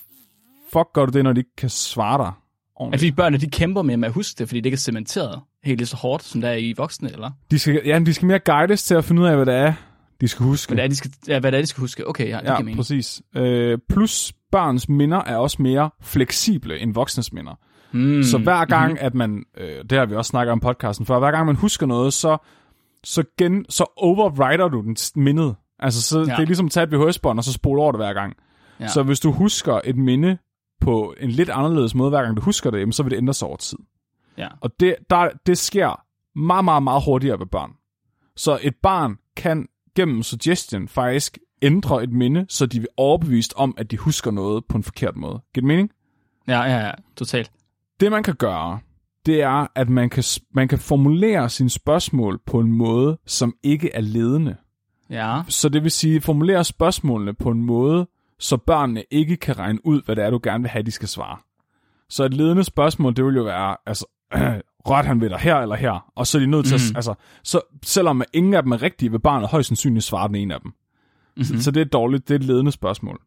fuck gør du det, når de ikke kan svare dig? Ordentligt? det fordi børnene, de kæmper med, med at huske det, fordi det ikke er cementeret helt lige så hårdt, som det er i voksne, eller? De skal, ja, de skal mere guides til at finde ud af, hvad det er, de skal huske. Hvad det er, de skal, ja, hvad det er, de skal huske. Okay, ja, det ja, mening. præcis. Øh, plus børns minder er også mere fleksible end voksnes minder. Mm. Så hver gang, mm-hmm. at man, øh, det har vi også snakket om podcasten før, hver gang man husker noget, så, så, gen, så overwriter du den mindet. Altså, så, ja. det er ligesom at tage et VHS-bånd, og så spole over det hver gang. Ja. Så hvis du husker et minde på en lidt anderledes måde, hver gang du husker det, jamen, så vil det ændre sig over tid. Ja. Og det, der, det sker meget, meget, meget hurtigere ved børn. Så et barn kan gennem suggestion faktisk ændre et minde, så de er overbevist om, at de husker noget på en forkert måde. Giver det mening? Ja, ja, ja, totalt. Det man kan gøre, det er, at man kan, man kan formulere sine spørgsmål på en måde, som ikke er ledende. Ja. Så det vil sige, formulere spørgsmålene på en måde, så børnene ikke kan regne ud, hvad det er, du gerne vil have, de skal svare. Så et ledende spørgsmål, det vil jo være, altså, [clears throat] rørte han ved dig her eller her? Og så er de nødt til mm. at, altså, så selvom ingen af dem er rigtige, vil barnet højst sandsynligt svare den ene af dem. Mm-hmm. Så, så det er dårligt, det er et ledende spørgsmål.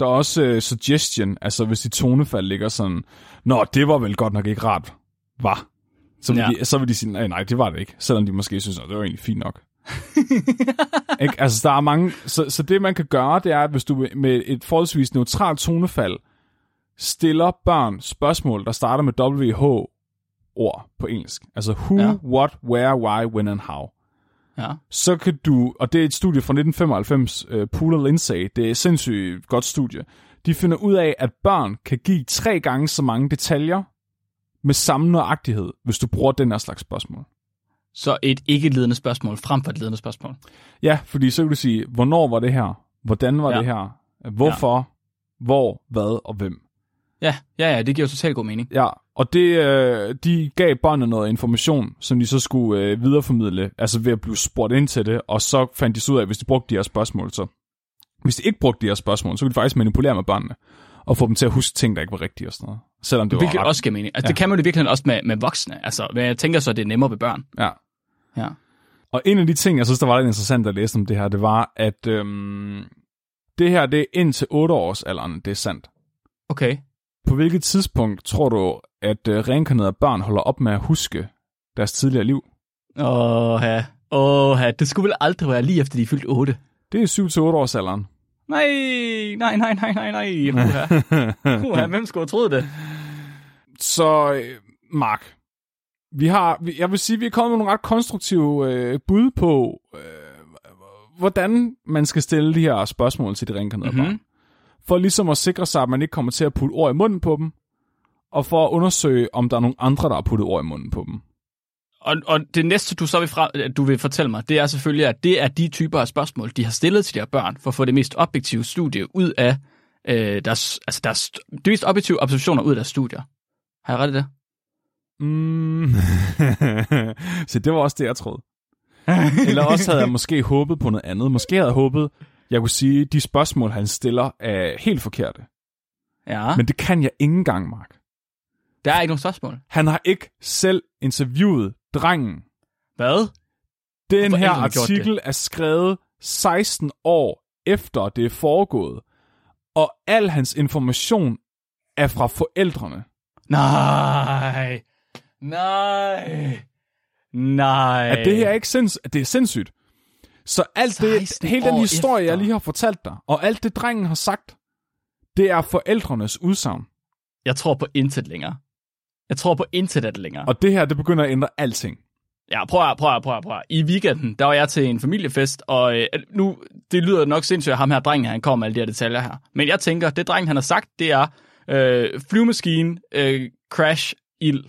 Der er også uh, suggestion, altså hvis dit tonefald ligger sådan, Nå, det var vel godt nok ikke rart, var. Så vil, ja. de, så vil de sige, nej, nej, det var det ikke. Selvom de måske synes, at det var egentlig fint nok. [laughs] ikke? Altså, der er mange... Så, så det, man kan gøre, det er, at hvis du med et forholdsvis neutralt tonefald stiller børn spørgsmål, der starter med WH-ord på engelsk. Altså who, ja. what, where, why, when and how. Ja. Så kan du, og det er et studie fra 1995, uh, Pool og Lindsay, det er et sindssygt godt studie. De finder ud af, at børn kan give tre gange så mange detaljer med samme nøjagtighed, hvis du bruger den her slags spørgsmål. Så et ikke-ledende spørgsmål frem for et ledende spørgsmål. Ja, fordi så kan du sige, hvornår var det her? Hvordan var Ja. det her? Hvorfor? Ja. Hvor? Hvad? Og hvem? Ja, ja, ja, det giver jo totalt god mening. Ja, og det, øh, de gav børnene noget information, som de så skulle øh, videreformidle, altså ved at blive spurgt ind til det, og så fandt de så ud af, at hvis de brugte de her spørgsmål, så hvis de ikke brugte de her spørgsmål, så kunne de faktisk manipulere med børnene, og få dem til at huske ting, der ikke var rigtige og sådan noget. Selvom det var Hvilket ret. også giver mening. Altså, ja. Det kan man jo virkelig også med, med voksne. Altså, men jeg tænker så, at det er nemmere ved børn. Ja. Ja. Og en af de ting, jeg synes, der var lidt interessant at læse om det her, det var, at øhm, det her, det er indtil 8 års alderen, det er sandt. Okay. På hvilket tidspunkt tror du, at øh, reinkarnerede børn holder op med at huske deres tidligere liv? Åh, ja. Åh, ja. Det skulle vel aldrig være lige efter de er fyldt 8. Det er 7-8 års alderen. Nej, nej, nej, nej, nej, nej. Uha. [laughs] Uha, hvem skulle have troet det? Så, øh, Mark, vi har, jeg vil sige, vi er kommet med nogle ret konstruktive øh, bud på, øh, hvordan man skal stille de her spørgsmål til de reinkarnerede Mhm. mm-hmm. børn. For ligesom at sikre sig, at man ikke kommer til at putte ord i munden på dem, og for at undersøge, om der er nogle andre, der har puttet ord i munden på dem. Og, og det næste, du så vil, fra, at du vil fortælle mig, det er selvfølgelig, at det er de typer af spørgsmål, de har stillet til de her børn, for at få det mest objektive studie ud af øh, deres, altså deres, de mest objektive observationer ud af deres studier. Har jeg ret i det? Mm. [laughs] Så det var også det, jeg troede. Eller også havde jeg måske håbet på noget andet. Måske havde jeg håbet, jeg kunne sige, at de spørgsmål, han stiller, er helt forkerte. Ja, Men det kan jeg ikke engang, Mark. der er ikke nogen spørgsmål. Han har ikke selv interviewet drengen. Hvad? Den Hvorfor her artikel er skrevet 16 år efter det er foregået, og al hans information er fra forældrene. Nej. Nej. Nej. Er det her ikke sinds det er sindssygt? Så alt det, 16 hele den historie, efter. jeg lige har fortalt dig, og alt det drengen har sagt, det er forældrenes udsagn. Jeg tror på intet længere. Jeg tror på intet længere. Og det her, det begynder at ændre alting. Ja, prøv at, prøv at, prøv at, prøv at. I weekenden, der var jeg til en familiefest, og øh, nu, det lyder nok sindssygt, at ham her drengen, han kommer med alle de her detaljer her. Men jeg tænker, det drengen, han har sagt, det er øh, flyvemaskine, øh, crash, ild.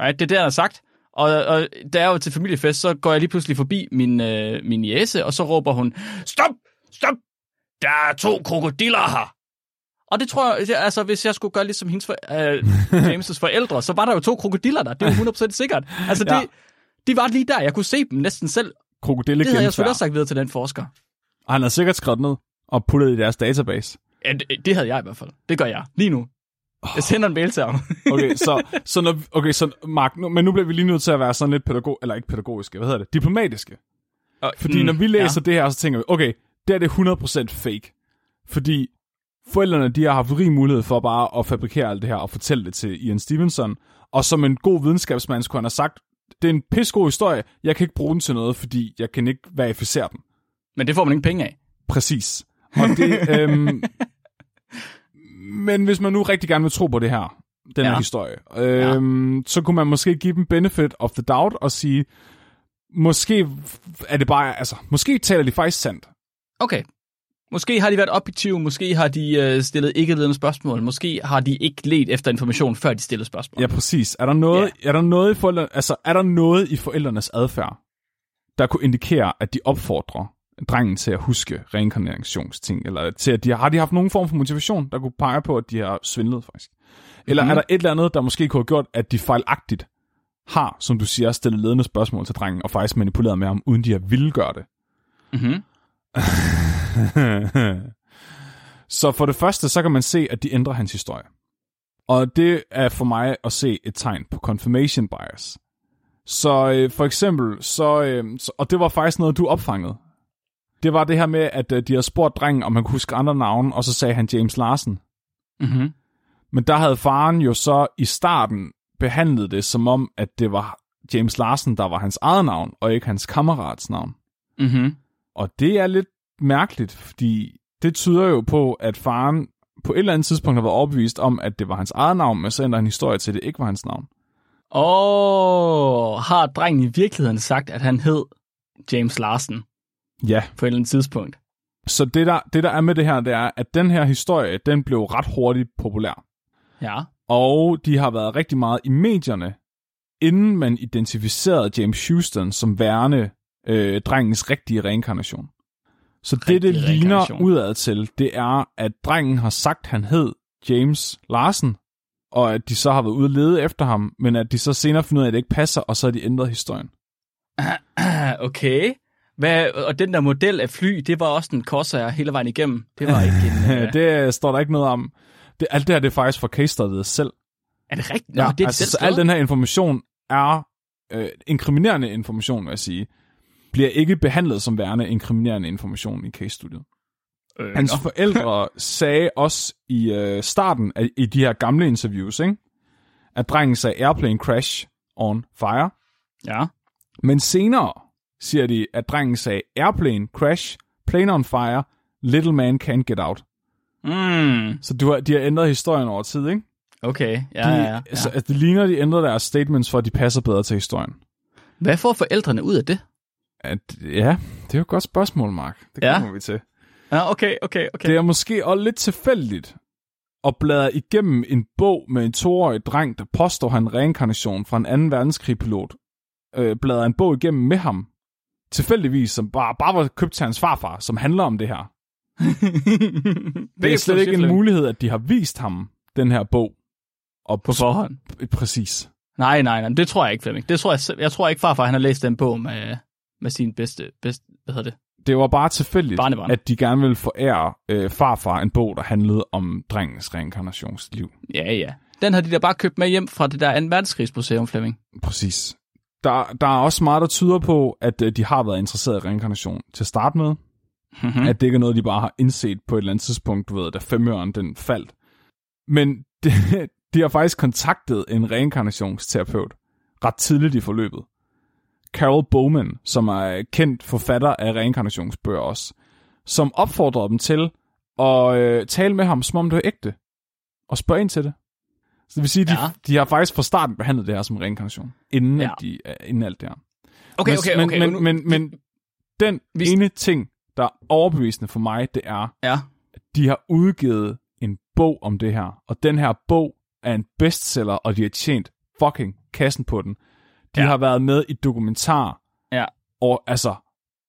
Right? Det er det, han har sagt. Og, og da jeg var til familiefest, så går jeg lige pludselig forbi min, øh, min jæse, og så råber hun, stop, stop, der er to krokodiller her. Og det tror jeg, altså hvis jeg skulle gøre ligesom hendes for, øh, [laughs] James' forældre, så var der jo to krokodiller der. Det er jo 100% sikkert. Altså det, Ja. de var lige der. Jeg kunne se dem næsten selv. Krokodille Det havde jeg selvfølgelig også sagt videre til den forsker. Og han har sikkert skrevet ned og puttet i deres database. Ja, det, det havde jeg i hvert fald. Det gør jeg. Lige nu. Jeg sender en mail til ham. [laughs] Okay, så, så, når, okay, så Mark, nu, men nu bliver vi lige nødt til at være sådan lidt pædagog, eller ikke pædagogiske, hvad hedder det, diplomatiske. Og- Fordi mm, når vi læser ja. det her, så tænker vi, okay, det er det 100% fake. Fordi forældrene, de har haft rig mulighed for bare at fabrikere alt det her og fortælle det til Ian Stevenson. Og som en god videnskabsmand skulle han have sagt, det er en pissegod historie, jeg kan ikke bruge den til noget, fordi jeg kan ikke verificere den. Men det får man ikke penge af. Præcis. Og det, øhm, [laughs] men hvis man nu rigtig gerne vil tro på det her, den her Ja. historie, øhm, ja. så kunne man måske give dem benefit of the doubt og sige, måske er det bare, altså, måske taler de faktisk sandt. Okay. Måske har de været objektive, måske har de øh, stillet ikke ledende spørgsmål, måske har de ikke let efter information, før de stillede spørgsmål. Ja, præcis. Er der noget, er der noget, i, forældre, altså, er der noget i forældrenes adfærd, der kunne indikere, at de opfordrer drengen til at huske reinkarnationsting, eller til at de har de haft nogen form for motivation, der kunne pege på, at de har svindlet faktisk? Eller Mhm. er der et eller andet, der måske kunne have gjort, at de fejlagtigt har, som du siger, stillet ledende spørgsmål til drengen, og faktisk manipuleret med ham, uden de har ville gøre det? Mm-hmm. [laughs] så for det første, så kan man se, at de ændrer hans historie. Og det er for mig at se et tegn på confirmation bias. Så øh, for eksempel, så, øh, så, og det var faktisk noget, du opfangede. Det var det her med, at øh, de har spurgt drengen, om han kunne huske andre navne, og så sagde han James Larsen. Mm-hmm. Men der havde faren jo så i starten behandlet det som om, at det var James Larsen, der var hans eget navn, og ikke hans kammerats navn. Mm-hmm. Og det er lidt mærkeligt, fordi det tyder jo på, at faren på et eller andet tidspunkt har været overbevist om, at det var hans eget navn, men så ændrer han historie til, at det ikke var hans navn. Og har drengen i virkeligheden sagt, at han hed James Larsen Ja, på et eller andet tidspunkt? så det der, det der er med det her, det er, at den her historie, den blev ret hurtigt populær. Ja. Og de har været rigtig meget i medierne, inden man identificerede James Houston som værende øh, drengens rigtige reinkarnation. Så det, det Rigtig ligner udad til, det er, at drengen har sagt, han hed James Larsen, og at de så har været ude lede efter ham, men at de så senere finder ud af, at det ikke passer, og så har de ændret historien. [clears throat] Okay. Hvad, og den der model af fly, det var også en Corsair hele vejen igennem. Det var ikke en... [laughs] Øh, det står der ikke noget om. Det, alt det her, det er faktisk fra case studiet selv. er det rigtigt? Nå, det er altså, så al den her information er øh, inkriminerende information, vil jeg sige, bliver ikke behandlet som værende inkriminerende information i case-studiet. øh, Hans nå. [laughs] forældre sagde også i øh, starten af i de her gamle interviews, ikke? at drengen sagde airplane crash on fire. Ja. Men senere siger de, at drengen sagde airplane crash, plane on fire, little man can't get out. Mm, Så du har, de har ændret historien over tid, ikke? okay. Ja, De, ja, ja. Så, altså, det ligner, de ændrer deres statements for, at de passer bedre til historien. Hvad får forældrene ud af det? At, ja, det er jo et godt spørgsmål, Mark. Det Ja. kommer vi til. Ja, okay, okay, okay. Det er måske også lidt tilfældigt at bladre igennem en bog med en toårig dreng, der påstår han reinkarnation fra en 2. verdenskrig-pilot. Øh, bladrer en bog igennem med ham. Tilfældigvis, som bare, bare var købt til hans farfar, som handler om det her. [laughs] Det er slet ikke en mulighed, at de har vist ham den her bog. Og På forhånd. Præcis. Nej, nej, nej, det tror jeg ikke, Flemming. Det tror jeg, jeg tror ikke, farfar han har læst den bog med, med sin bedste, bedste, hvad hedder det? Det var bare tilfældigt, Barnebarn. at de gerne ville forære øh, farfar en bog, der handlede om drengens reinkarnationsliv. Ja, ja. Den har de da bare købt med hjem fra det der 2. verdenskrigsmuseum, Flemming. Præcis. Der, der er også meget, der tyder på, at øh, de har været interesseret i reinkarnation til at starte med. Mm-hmm. At det ikke er noget, de bare har indset på et eller andet tidspunkt, du ved, da femøren den faldt. Men [laughs] det, de har faktisk kontaktet en reinkarnationsterapeut ret tidligt i forløbet. Carol Bowman, som er kendt forfatter af reinkarnationsbøger også, som opfordrede dem til at øh, tale med ham, som om det var ægte, og spørge ind til det. Så det vil sige, at de, Ja. de har faktisk fra starten behandlet det her som reinkarnation, inden, Ja. ja. de, inden alt det her. Okay, Men- okay, okay. Men, nu- men, men, men den Hvis- ene ting, der er overbevisende for mig, det er, Ja. at de har udgivet en bog om det her. Og den her bog er en bestseller, og de har tjent fucking kassen på den. De Ja. har været med i dokumentar. Ja. Og altså,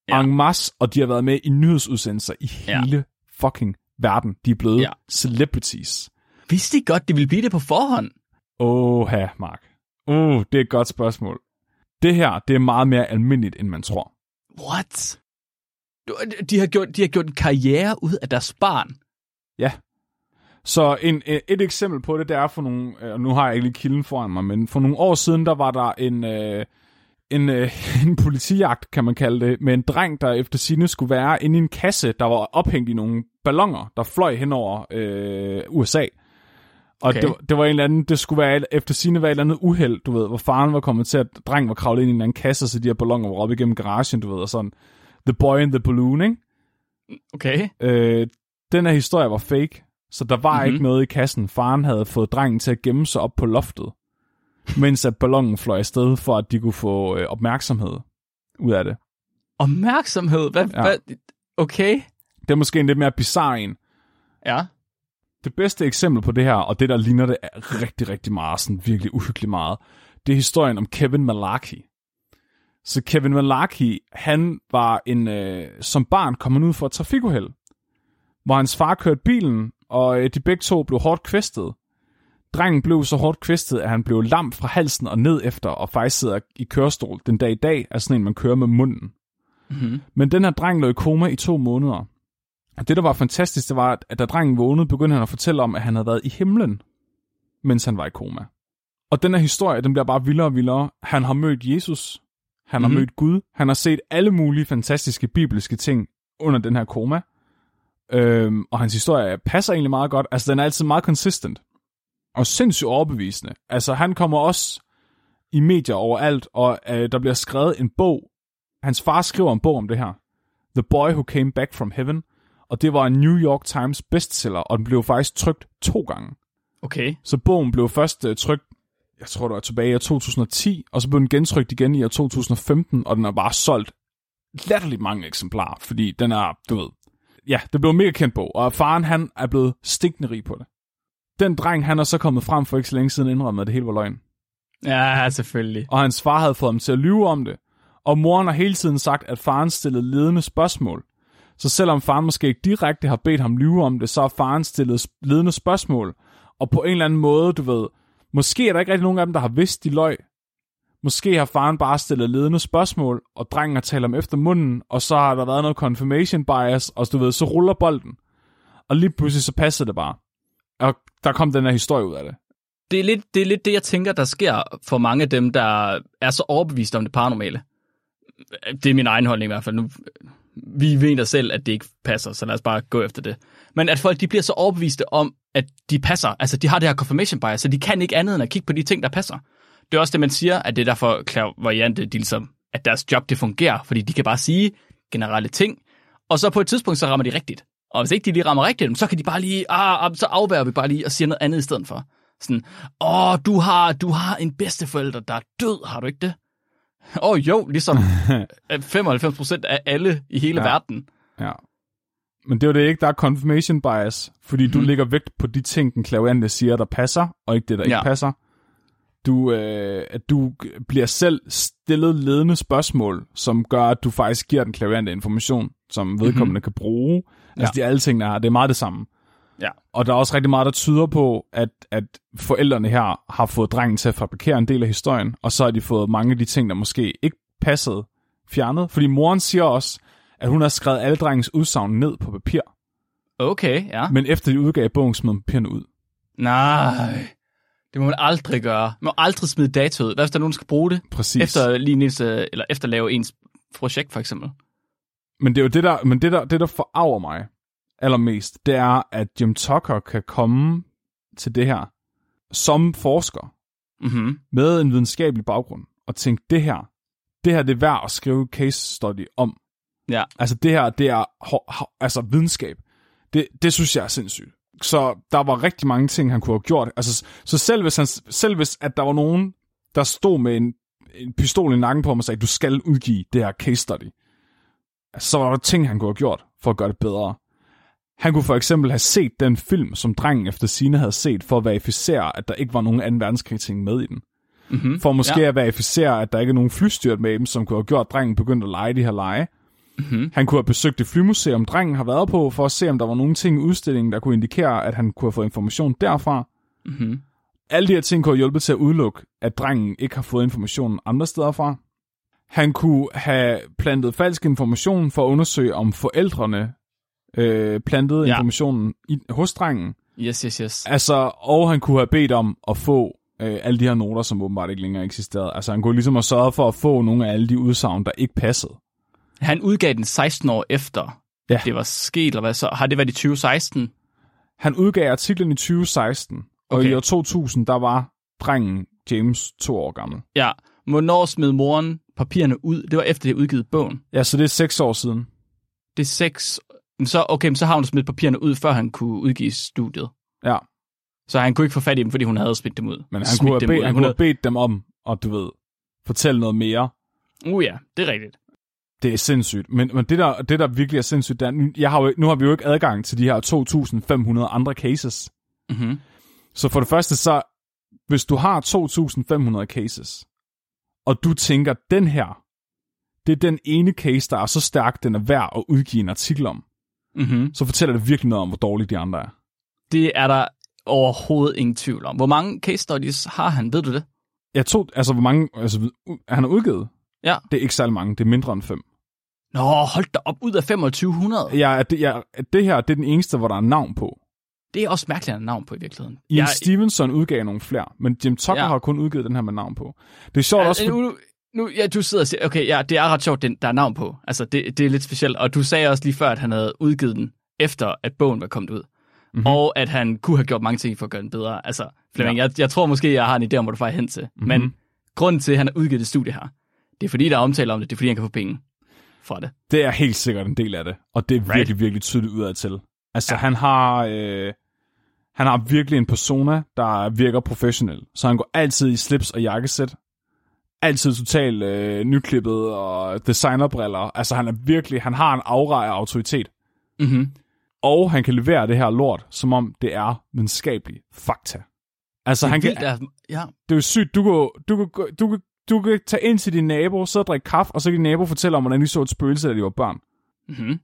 Ja. ja. en masse, og de har været med i nyhedsudsendelser i Ja. hele fucking verden. De er blevet Ja. ja. celebrities. Vidste de godt, de ville blive det på forhånd? Åh, Mark. Uh, det er et godt spørgsmål. Det her, det er meget mere almindeligt, end man tror. What? De har, gjort, de har gjort en karriere ud af deres barn. Ja. Så en, et et eksempel på det, det er for nogle, øh, og nu har jeg ikke lige kilden foran mig, men for nogle år siden, der var der en, øh, en, øh, [laughs] en politijagt, kan man kalde det, med en dreng, der efter sine skulle være inde i en kasse, der var ophængt i nogle ballonger, der fløj hen over øh, USA. Og Okay. det, det var en eller anden, det skulle være, efter sine være et eller andet uheld, du ved, hvor faren var kommet til, at drengen var kravlet ind i en eller anden kasse, så de her ballonger var oppe igennem garagen, du ved, og sådan. The Boy in the Balloon, ikke? Okay. Øh, den her historie var fake, så der var Mhm. mm-hmm. ikke noget i kassen. Faren havde fået drengen til at gemme sig op på loftet, mens at ballonen fløj afsted, for at de kunne få øh, opmærksomhed ud af det. Opmærksomhed. Hvad, ja. hvad? Okay. Det er måske en lidt mere bizarre en. Ja. Det bedste eksempel på det her, og det der ligner det er rigtig, rigtig meget, sådan virkelig uhyggeligt meget, det er historien om Kevin Malarkey. Så Kevin Malarkey, han var en, øh, som barn kom han ud for et trafikuheld, hvor hans far kørte bilen, og øh, de begge to blev hårdt kvæstet. Drengen blev så hårdt kvæstet, at han blev lam fra halsen og ned efter, og faktisk sidder i kørestol den dag i dag, er sådan en, man kører med munden. Mm-hmm. Men den her dreng lå i koma i to måneder. Og det, der var fantastisk, det var, at da drengen vågnede, begyndte han at fortælle om, at han havde været i himlen, mens han var i koma. Og den her historie, den bliver bare vildere og vildere. Han har mødt Jesus. Han har Mhm. mødt Gud. Han har set alle mulige fantastiske bibelske ting under den her koma. Øhm, og hans historie passer egentlig meget godt. Altså, den er altid meget consistent. Og sindssygt overbevisende. Altså, han kommer også i medier overalt, og øh, der bliver skrevet en bog. Hans far skriver en bog om det her. The Boy Who Came Back from Heaven. Og det var en New York Times bestseller, og den blev faktisk trykt to gange. Okay. Så bogen blev først uh, trykt, jeg tror det var tilbage i år 2010, og så blev den gentrykt igen i år 2015, og den er bare solgt latterligt mange eksemplarer, fordi den er, du ved, ja, det blev en mega kendt bog, og faren han er blevet stinkende rig på det. Den dreng, han er så kommet frem for ikke så længe siden indrømmet, at det hele var løgn. Ja, selvfølgelig. Og hans far havde fået ham til at lyve om det, og moren har hele tiden sagt, at faren stillede ledende spørgsmål. Så selvom faren måske ikke direkte har bedt ham lyve om det, så har faren stillet ledende spørgsmål. Og på en eller anden måde, du ved, måske er der ikke rigtig nogen af dem, der har vidst, de løg. Måske har faren bare stillet ledende spørgsmål, og drengen har talt om efter munden, og så har der været noget confirmation bias, og du ved, så ruller bolden. Og lige pludselig så passer det bare. Og der kom den her historie ud af det. Det er, lidt, det er lidt det, jeg tænker, der sker for mange af dem, der er så overbevist om det paranormale. Det er min egen holdning i hvert fald. Nu, vi mener selv, at det ikke passer, så lad os bare gå efter det. Men at folk de bliver så overbeviste om, at de passer. Altså, de har det her confirmation bias, så de kan ikke andet end at kigge på de ting, der passer. Det er også det, man siger, at det er derfor klavervariante, de ligesom, at deres job det fungerer, fordi de kan bare sige generelle ting, og så på et tidspunkt, så rammer de rigtigt. Og hvis ikke de lige rammer rigtigt, så kan de bare lige, ah, ah, så afværger vi bare lige og siger noget andet i stedet for. Sådan, åh, du har, du har en bedsteforælder, der er død, har du ikke det? Åh oh, jo, ligesom [laughs] 95% af alle i hele Ja. verden. Ja. Men det er jo det ikke, der er confirmation bias, fordi mm. du Mhm. lægger vægt på de ting, den klaverante siger, der passer, og ikke det, der ja. Ikke passer. Du, øh, at du bliver selv stillet ledende spørgsmål, som gør, at du faktisk giver den klaverante information, som vedkommende mm-hmm. kan bruge. Altså, Ja. de alle tingene her, det er meget det samme. Ja. Og der er også rigtig meget, der tyder på, at, at forældrene her har fået drengen til at fabrikere en del af historien, og så har de fået mange af de ting, der måske ikke passede, fjernet. Fordi moren siger også, at hun har skrevet alle drengens udsagn ned på papir, Okay, ja. men efter de udgav bogen, smed papirerne ud. Nej, det må man aldrig gøre. Man må aldrig smide data ud. Hvad hvis der er nogen, der skal bruge det? Præcis. Efter, lige ens, øh, eller efter lave ens projekt, for eksempel. Men det er jo det, der, men det der, det, der forarver mig allermest, det er, at Jim Tucker kan komme til det her som forsker Mm-hmm. med en videnskabelig baggrund og tænke, det her, det her det er værd at skrive case study om. Ja. Altså det her, det er altså videnskab. Det, det synes jeg er sindssygt. Så der var rigtig mange ting, han kunne have gjort. Altså, så selv hvis, han, selv hvis at der var nogen, der stod med en, en pistol i nakken på ham og sagde, du skal udgive det her case study, så var der ting, han kunne have gjort for at gøre det bedre. Han kunne for eksempel have set den film, som drengen efter sine havde set, for at verificere, at der ikke var nogen 2. verdenskrig ting med i den. Mm-hmm. For måske Ja. at verificere, at der ikke er nogen flystyrt med dem, som kunne have gjort, at drengen begyndte at lege de her lege. Mm-hmm. Han kunne have besøgt det flymuseum, drengen har været på, for at se, om der var nogle ting i udstillingen, der kunne indikere, at han kunne have fået information derfra. Mm-hmm. Alle de her ting kunne have hjulpet til at udelukke, at drengen ikke har fået informationen andre steder fra. Han kunne have plantet falsk information for at undersøge, om forældrene øh, plantede Ja. informationen i, hos drengen. Yes, yes, yes. Altså, og han kunne have bedt om at få øh, alle de her noter, som åbenbart ikke længere eksisterede. Altså, han kunne ligesom have sørget for at få nogle af alle de udsagn, der ikke passede. Han udgav den 16 år efter, Ja. det var sket, eller hvad så? Har det været i 2016? Han udgav artiklen i 2016, og Okay. i år 2000, der var drengen James to år gammel. Ja. Hvornår smed moren papirerne ud. Det var efter, det udgivet bogen. Ja, så det er seks år siden. Det er seks... Men Så, okay, men så har hun smidt papirerne ud, før han kunne udgive studiet. Ja, Så han kunne ikke få fat i dem, fordi hun havde smidt dem ud. men han Smidt kunne, have dem bedt, han kunne have bedt dem om, og du ved, fortælle noget mere. Uh ja, det er rigtigt. Det er sindssygt. Men, men det, der, det, der virkelig er sindssygt, det er, jeg har jo, nu har vi jo ikke adgang til de her 2.500 andre cases. Mm-hmm. Så for det første, så hvis du har 2.500 cases, og du tænker, den her, det er den ene case, der er så stærk, den er værd at udgive en artikel om, Mm-hmm. så fortæller det virkelig noget om, hvor dårlige de andre er. Det er der overhovedet ingen tvivl om. Hvor mange case studies har han? Ved du det? Jeg tog, altså hvor mange, altså han har udgivet, Ja. det er ikke særlig mange, det er mindre end fem. Nå, hold da op ud af 2500. Ja, det, jeg, det her, det er den eneste, hvor der er navn på. Det er også mærkeligt, at navn på i virkeligheden. Ian Jeg- Stevenson udgav nogle flere, men Jim Tucker Ja. ja. har kun udgivet den her med navn på. Det er sjovt også, Altså, for, nu, ja, du sidder og siger, okay, ja, det er ret sjovt, den, der er navn på. Altså, det, det er lidt specielt. Og du sagde også lige før, at han havde udgivet den, efter at bogen var kommet ud. Mhm. Mm-hmm. Og at han kunne have gjort mange ting for at gøre den bedre. Altså, Flemming, ja. jeg, jeg tror måske, jeg har en idé om, hvor du får hen til. Mhm. Mm-hmm. Men grunden til, at han har udgivet det studie her, det er fordi, der er omtale om det. Det er fordi, han kan få penge fra det. det er helt sikkert en del af det, og det er Right. virkelig, virkelig tydeligt udad til. Altså, ja. han har... Øh, han har virkelig en persona, der virker professionel. Så han går altid i slips og jakkesæt. Altid totalt øh, nyklippet og designerbriller. Altså, han er virkelig... Han har en aura af autoritet. Mm-hmm. Og han kan levere det her lort, som om det er videnskabelig fakta. Altså, han kan, Der, ja, det er jo sygt. Du kan, du kan, du kan, du kan tage ind til din nabo, sidde og drikke kaffe, og så kan din nabo fortælle om, hvordan de så et spøgelse, da de var børn. mm-hmm.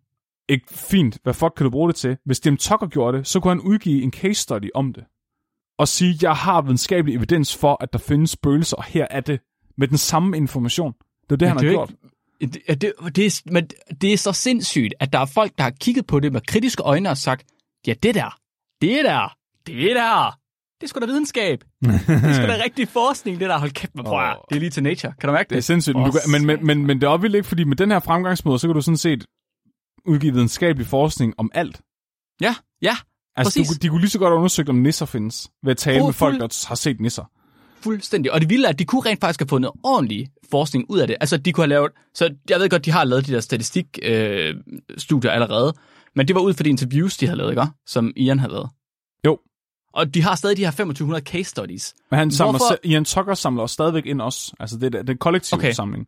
Ikke fint. Hvad fuck kan du bruge det til? Hvis Jim Tucker gjorde det, så kunne han udgive en case study om det. Og sige, jeg har videnskabelig evidens for, at der findes spøgelser, og her er det. Med den samme information. Det er det, han det har er gjort. ikke- Det, det, det, er, men det er så sindssygt, at der er folk, der har kigget på det med kritiske øjne og sagt, ja, det der, det der, det der, det er sgu da videnskab. Det er sgu da [laughs] rigtig forskning, det der. Hold kæft, man prøver. Åh. Det er lige til nature. Kan du mærke det? Det er sindssygt. Men, du, men, men, men, men det er også vildt ikke, fordi med den her fremgangsmåde, så kan du sådan set udgive videnskabelig forskning om alt. Ja, ja, Altså, du, Præcis. de kunne lige så godt undersøge, om nisser findes, ved at tale Fuld- med folk, der har set nisser. Fuldstændig. Og det vilde er, at de kunne rent faktisk have fundet ordentlig forskning ud af det. Altså, de kunne have lavet... Så jeg ved godt, de har lavet de der statistikstudier øh, studier allerede, men det var ud fra de interviews, de havde lavet, ikke? Som Ian havde lavet. Jo. Og de har stadig de her 2500 case studies. Men han samler, Hvorfor-? Ian Tucker samler også stadigvæk ind også. Altså, det er, det er en kollektiv Okay. samling.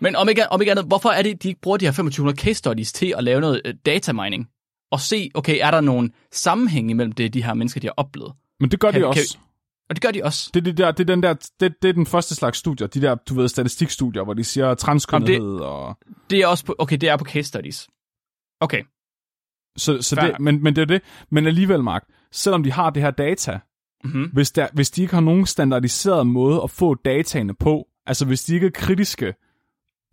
Men om ikke, om ikke andet, hvorfor er det, de ikke bruger de her 2500 case studies til at lave noget øh, data mining? Og se, okay, er der nogen sammenhæng imellem det, de her mennesker, de har oplevet? Men det gør Kan- de kan- også. Og det gør de også. Det, det, der, det, er den der, det, det er den første slags studier. De der, du ved, statistikstudier, hvor de siger transkønnethed og... Det er også på, okay, det er på case studies. Okay, Så, så Fair det, men, men det er det. Men alligevel, Mark, selvom de har det her data, mm-hmm. hvis, der, hvis de ikke har nogen standardiseret måde at få dataene på, altså hvis de ikke er kritiske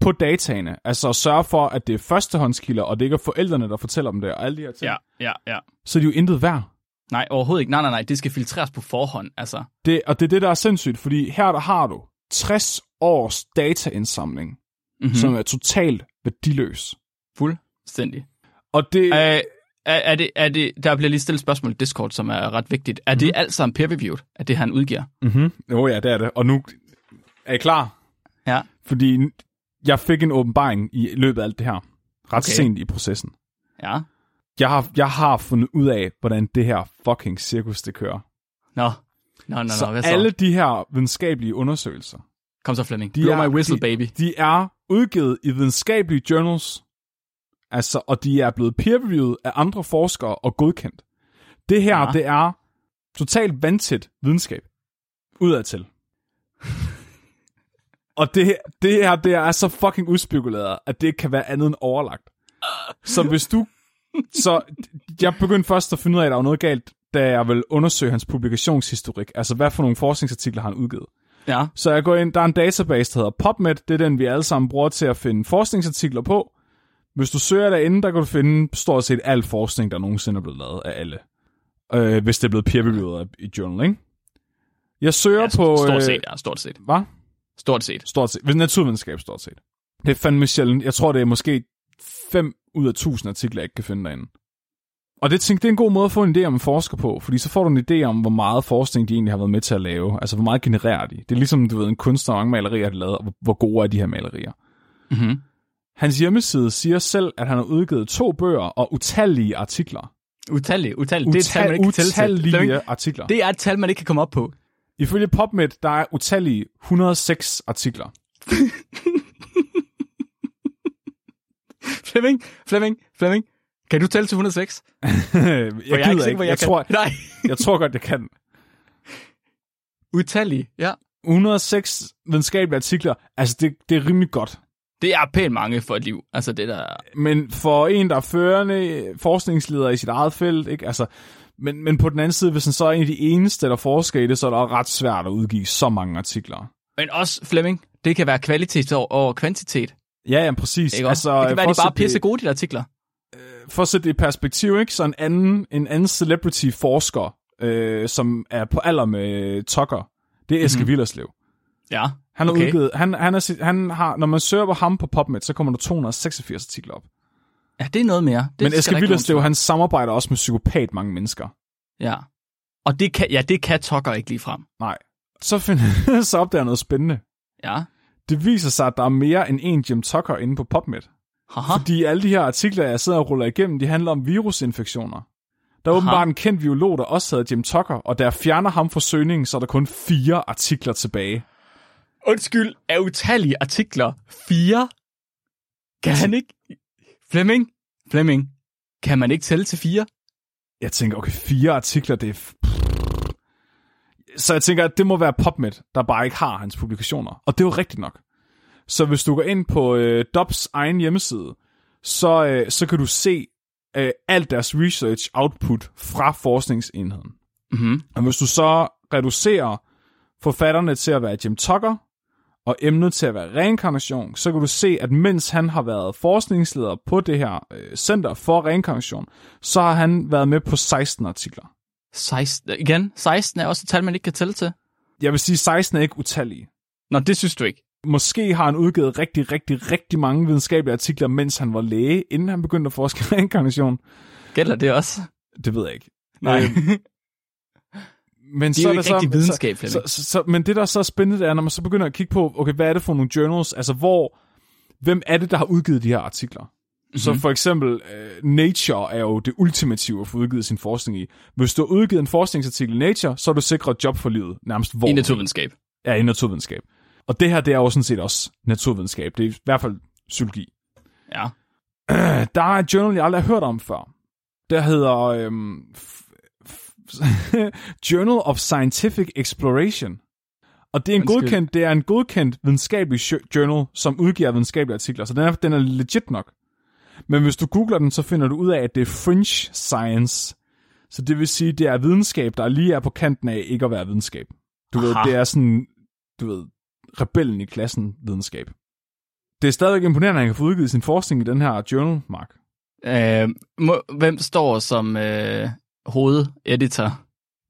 på dataene, altså at sørge for, at det er førstehåndskilder, og det ikke er forældrene, der fortæller dem det, og alle de her ting, ja, ja, ja. så er de jo intet værd. Nej, overhovedet ikke. Nej, nej, nej, det skal filtreres på forhånd, altså. Det, og det er det, der er sindssygt, fordi her der har du 60 års dataindsamling, Mm-hmm. mm. som er totalt værdiløs. Fuldstændig. Og det, Øh, er, er, det, er det, der bliver lige stillet et spørgsmål i Discord, som er ret vigtigt. Er mm-hmm. det alt sammen peer-reviewed, at det han udgiver? mm-hmm. jo ja, det er det. Og nu er I klar? Ja. Fordi jeg fik en åbenbaring i løbet af alt det her, ret okay. sent i processen. Ja. Jeg har, jeg har fundet ud af, hvordan det her fucking cirkus, det kører. Nå. Nå, nå, så nå, hvad så? alle de her videnskabelige undersøgelser, Kom så, Flemming. De Blow er- my whistle, de- baby. de er udgivet i videnskabelige journals, altså, og de er blevet peer-reviewet af andre forskere og godkendt. Det her, Ja. det er totalt vandtæt videnskab. Udadtil. og det, det her, det er så fucking udspekuleret, at det kan være andet end overlagt. Så hvis du... [laughs] Så jeg begyndte først at finde ud af, at der var noget galt, da jeg vil undersøge hans publikationshistorik. Altså, hvad for nogle forskningsartikler har han udgivet. Ja. Så jeg går ind, der er en database, der hedder PubMed. Det er den, vi alle sammen bruger til at finde forskningsartikler på. Hvis du søger derinde, der kan du finde stort set al forskning, der nogensinde er blevet lavet af alle. Øh, hvis det er blevet peer-reviewet i journal, ikke? Jeg søger ja på... stort set, ja. Stort set. Hvad? Stort set. Stort set. Naturvidenskab, stort set. Det er fandme sjældent. Jeg tror, det er måske 5 ud af 1000 artikler, jeg ikke kan finde derinde. Og det, tænker, det er en god måde at få en idé om en forsker på, fordi så får du en idé om, hvor meget forskning de egentlig har været med til at lave. Altså, hvor meget genererer de. Det er ligesom, du ved, en kunstner og mange malerier, de lavet, og hvor- hvor gode er de her malerier. Mm-hmm. Hans hjemmeside siger selv, at han har udgivet to bøger og utallige artikler. Utallige, utallige. Det er et tal, man ikke kan utallige artikler. Det er et tal, man ikke kan komme op på. Ifølge PubMed, der er utallige 106 artikler. [laughs] Flemming, Flemming, Flemming. Kan du tælle til 106? [laughs] jeg For gider er ikke. sikker på, Jeg, jeg, kan. tror, Nej. jeg tror godt, jeg kan. [laughs] Utallige, ja. 106 videnskabelige artikler, altså det, det er rimelig godt. Det er pænt mange for et liv. Altså det der... Men for en, der er førende forskningsleder i sit eget felt, ikke? Altså, men, men på den anden side, hvis han så er en af de eneste, der forsker i det, så er det ret svært at udgive så mange artikler. Men også, Flemming, det kan være kvalitet over, over kvantitet. Ja, ja, præcis. Ikke altså, det kan være, de bare pisse gode, de artikler. det, for at sætte det i perspektiv, ikke? så en anden, en anden celebrity-forsker, øh, som er på alder med Tucker, det er Eske Mhm. mm-hmm. Villerslev. Ja. Han har Okay. udgivet, han, han, er, han har, når man søger på ham på PubMed, så kommer der 286 artikler op. Ja, det er noget mere. Det Men Eske Villerslev, han samarbejder også med psykopat mange mennesker. Ja. Og det kan, ja, det kan Tucker ikke lige frem. Nej. Så, find, [laughs] så opdager noget spændende. Ja. Det viser sig, at der er mere end en Jim Tucker inde på PubMed. Haha. Fordi alle de her artikler, jeg sidder og ruller igennem, de handler om virusinfektioner. Der er Aha. åbenbart en kendt biolog, der også hedder Jim Tucker, og jeg fjerner ham fra søgningen, så er der kun fire artikler tilbage. Undskyld, af utallige artikler. Fire? Kan han ikke... Flemming? Flemming? Kan man ikke tælle til fire? Jeg tænker, okay, fire artikler, det er... Så jeg tænker, at det må være PubMed, der bare ikke har hans publikationer. Og det er jo rigtigt nok. Så hvis du går ind på øh, Dobbs egen hjemmeside, så, øh, så kan du se øh, alt deres research output fra forskningsenheden. Mhm. Og hvis du så reducerer forfatterne til at være Jim Tucker, og emnet til at være reinkarnation, så kan du se, at mens han har været forskningsleder på det her øh, center for reinkarnation, så har han været med på 16 artikler. 16. Igen, 16 er også et tal, man ikke kan tælle til. Jeg vil sige, 16 er ikke utallige. Nå, det synes du ikke. Måske har han udgivet rigtig, rigtig, rigtig mange videnskabelige artikler, mens han var læge, inden han begyndte at forske i reinkarnation. Gælder det også? Det ved jeg ikke. Nej. Øh, [laughs] men Det er jo ikke rigtig videnskab, så, så, så, men det, der er så spændende, det er, når man så begynder at kigge på, okay, hvad er det for nogle journals, altså hvor, hvem er det, der har udgivet de her artikler? Mm-hmm. Så for eksempel, uh, Nature er jo det ultimative at få udgivet sin forskning i. Hvis du har udgivet en forskningsartikel i Nature, så er du sikret job for livet, nærmest hvor I naturvidenskab. Ja, i naturvidenskab. Og det her, det er jo sådan set også naturvidenskab. Det er i hvert fald psykologi. Ja. [clears throat] Der er et journal, jeg aldrig har hørt om før. Der hedder øhm, [laughs] Journal of Scientific Exploration. Og det er en Undskyld. godkendt, det er en godkendt videnskabelig jo- journal, som udgiver videnskabelige artikler. Så den er, den er legit nok. Men hvis du googler den, så finder du ud af, at det er fringe science. Så det vil sige, det er videnskab, der lige er på kanten af ikke at være videnskab. Du ved, Aha. det er sådan, du ved, rebellen i klassen videnskab. Det er stadigvæk imponerende, at han kan få udgivet sin forskning i den her journal, Mark. Øh, må, hvem står som øh, hovededitor?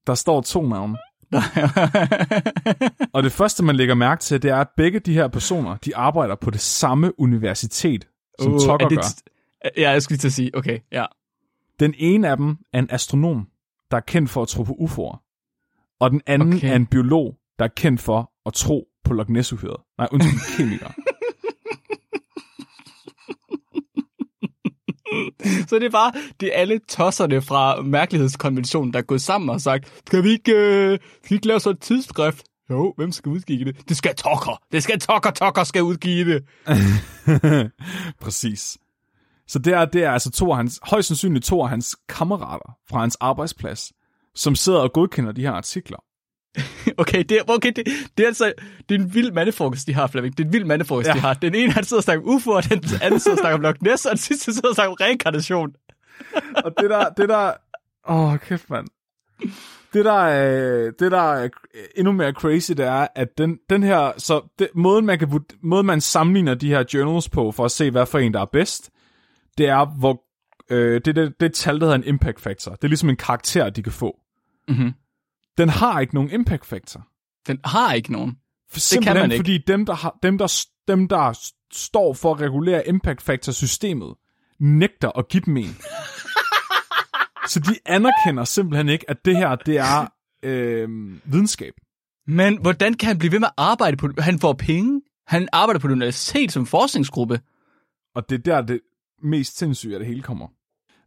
Der står to navne. [laughs] Og det første, man lægger mærke til, det er, at begge de her personer, de arbejder på det samme universitet, som uh, Tucker er det gør. Ja, jeg skulle lige til at sige, okay, ja. Den ene af dem er en astronom, der er kendt for at tro på UFO'er. Og den anden Okay. er en biolog, der er kendt for at tro på Loch ness -uhyret. Nej, undskyld, kemiker. [laughs] Så det er bare, det er alle tosserne fra mærkelighedskonventionen, der er gået sammen og sagt, skal vi ikke, øh, skal vi ikke lave sådan et tidsskrift? Jo, hvem skal udgive det? Det skal Tucker. Det skal Tucker, Tucker skal udgive det. [laughs] Præcis. Så det er, det er altså to af hans, højst sandsynligt to af hans kammerater fra hans arbejdsplads, som sidder og godkender de her artikler. [laughs] Okay, det, er- okay, det, det er altså det er en vild mandefrokost, de har, Flemming. Det er en vild mandefrokost, ja. De har. Den ene, han sidder og snakker om UFO, og den anden sidder og snakker om Loch Ness, og den sidste sidder og snakker om reinkarnation. [laughs] Og det der, det der, åh, kæft mand. Det der, øh, det der er endnu mere crazy, det er, at den, den her, så det, måden, man kan, måden man sammenligner de her journals på, for at se, hvad for en, der er bedst, det er, hvor, øh, det, det, det et tal, der hedder en impact factor. Det er ligesom en karakter, de kan få. Mm-hmm. Den har ikke nogen impact factor. Den har ikke nogen. For simpelthen man ikke. fordi dem der, har, dem, der, dem, der står for at regulere impact factor systemet, nægter at give dem en. [laughs] Så de anerkender simpelthen ikke, at det her, det er øh, videnskab. Men hvordan kan han blive ved med at arbejde på det? Han får penge. Han arbejder på et universitet som forskningsgruppe. Og det er der, det mest sindssyge af det hele kommer.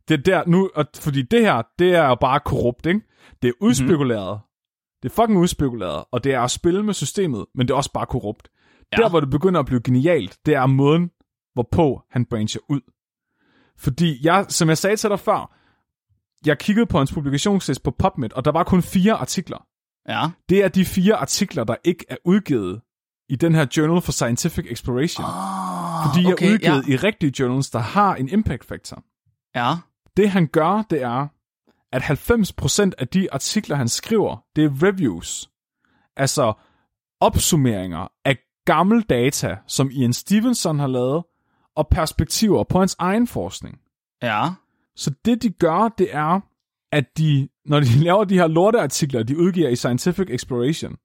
Det er der nu, og fordi det her, det er jo bare korrupt, ikke? Det er udspekuleret. Mm-hmm. Det er fucking udspekuleret, og det er at spille med systemet, men det er også bare korrupt. Ja. Der, hvor det begynder at blive genialt, det er måden, hvorpå han brancher ud. Fordi jeg, som jeg sagde til dig før, jeg kiggede på hans publikationsliste på PubMed, og der var kun fire artikler. Ja. Det er de fire artikler, der ikke er udgivet i den her Journal for Scientific Exploration. Oh, fordi de okay, er udgivet ja. i rigtige journals, der har en impact factor. Ja. Det han gør, det er, at 90% af de artikler, han skriver, det er reviews. Altså opsummeringer af gammel data, som Ian Stevenson har lavet, og perspektiver på hans egen forskning. Ja. Så det de gør, det er, at de, når de [laughs] laver de her lorteartikler, de udgiver i Scientific Exploration,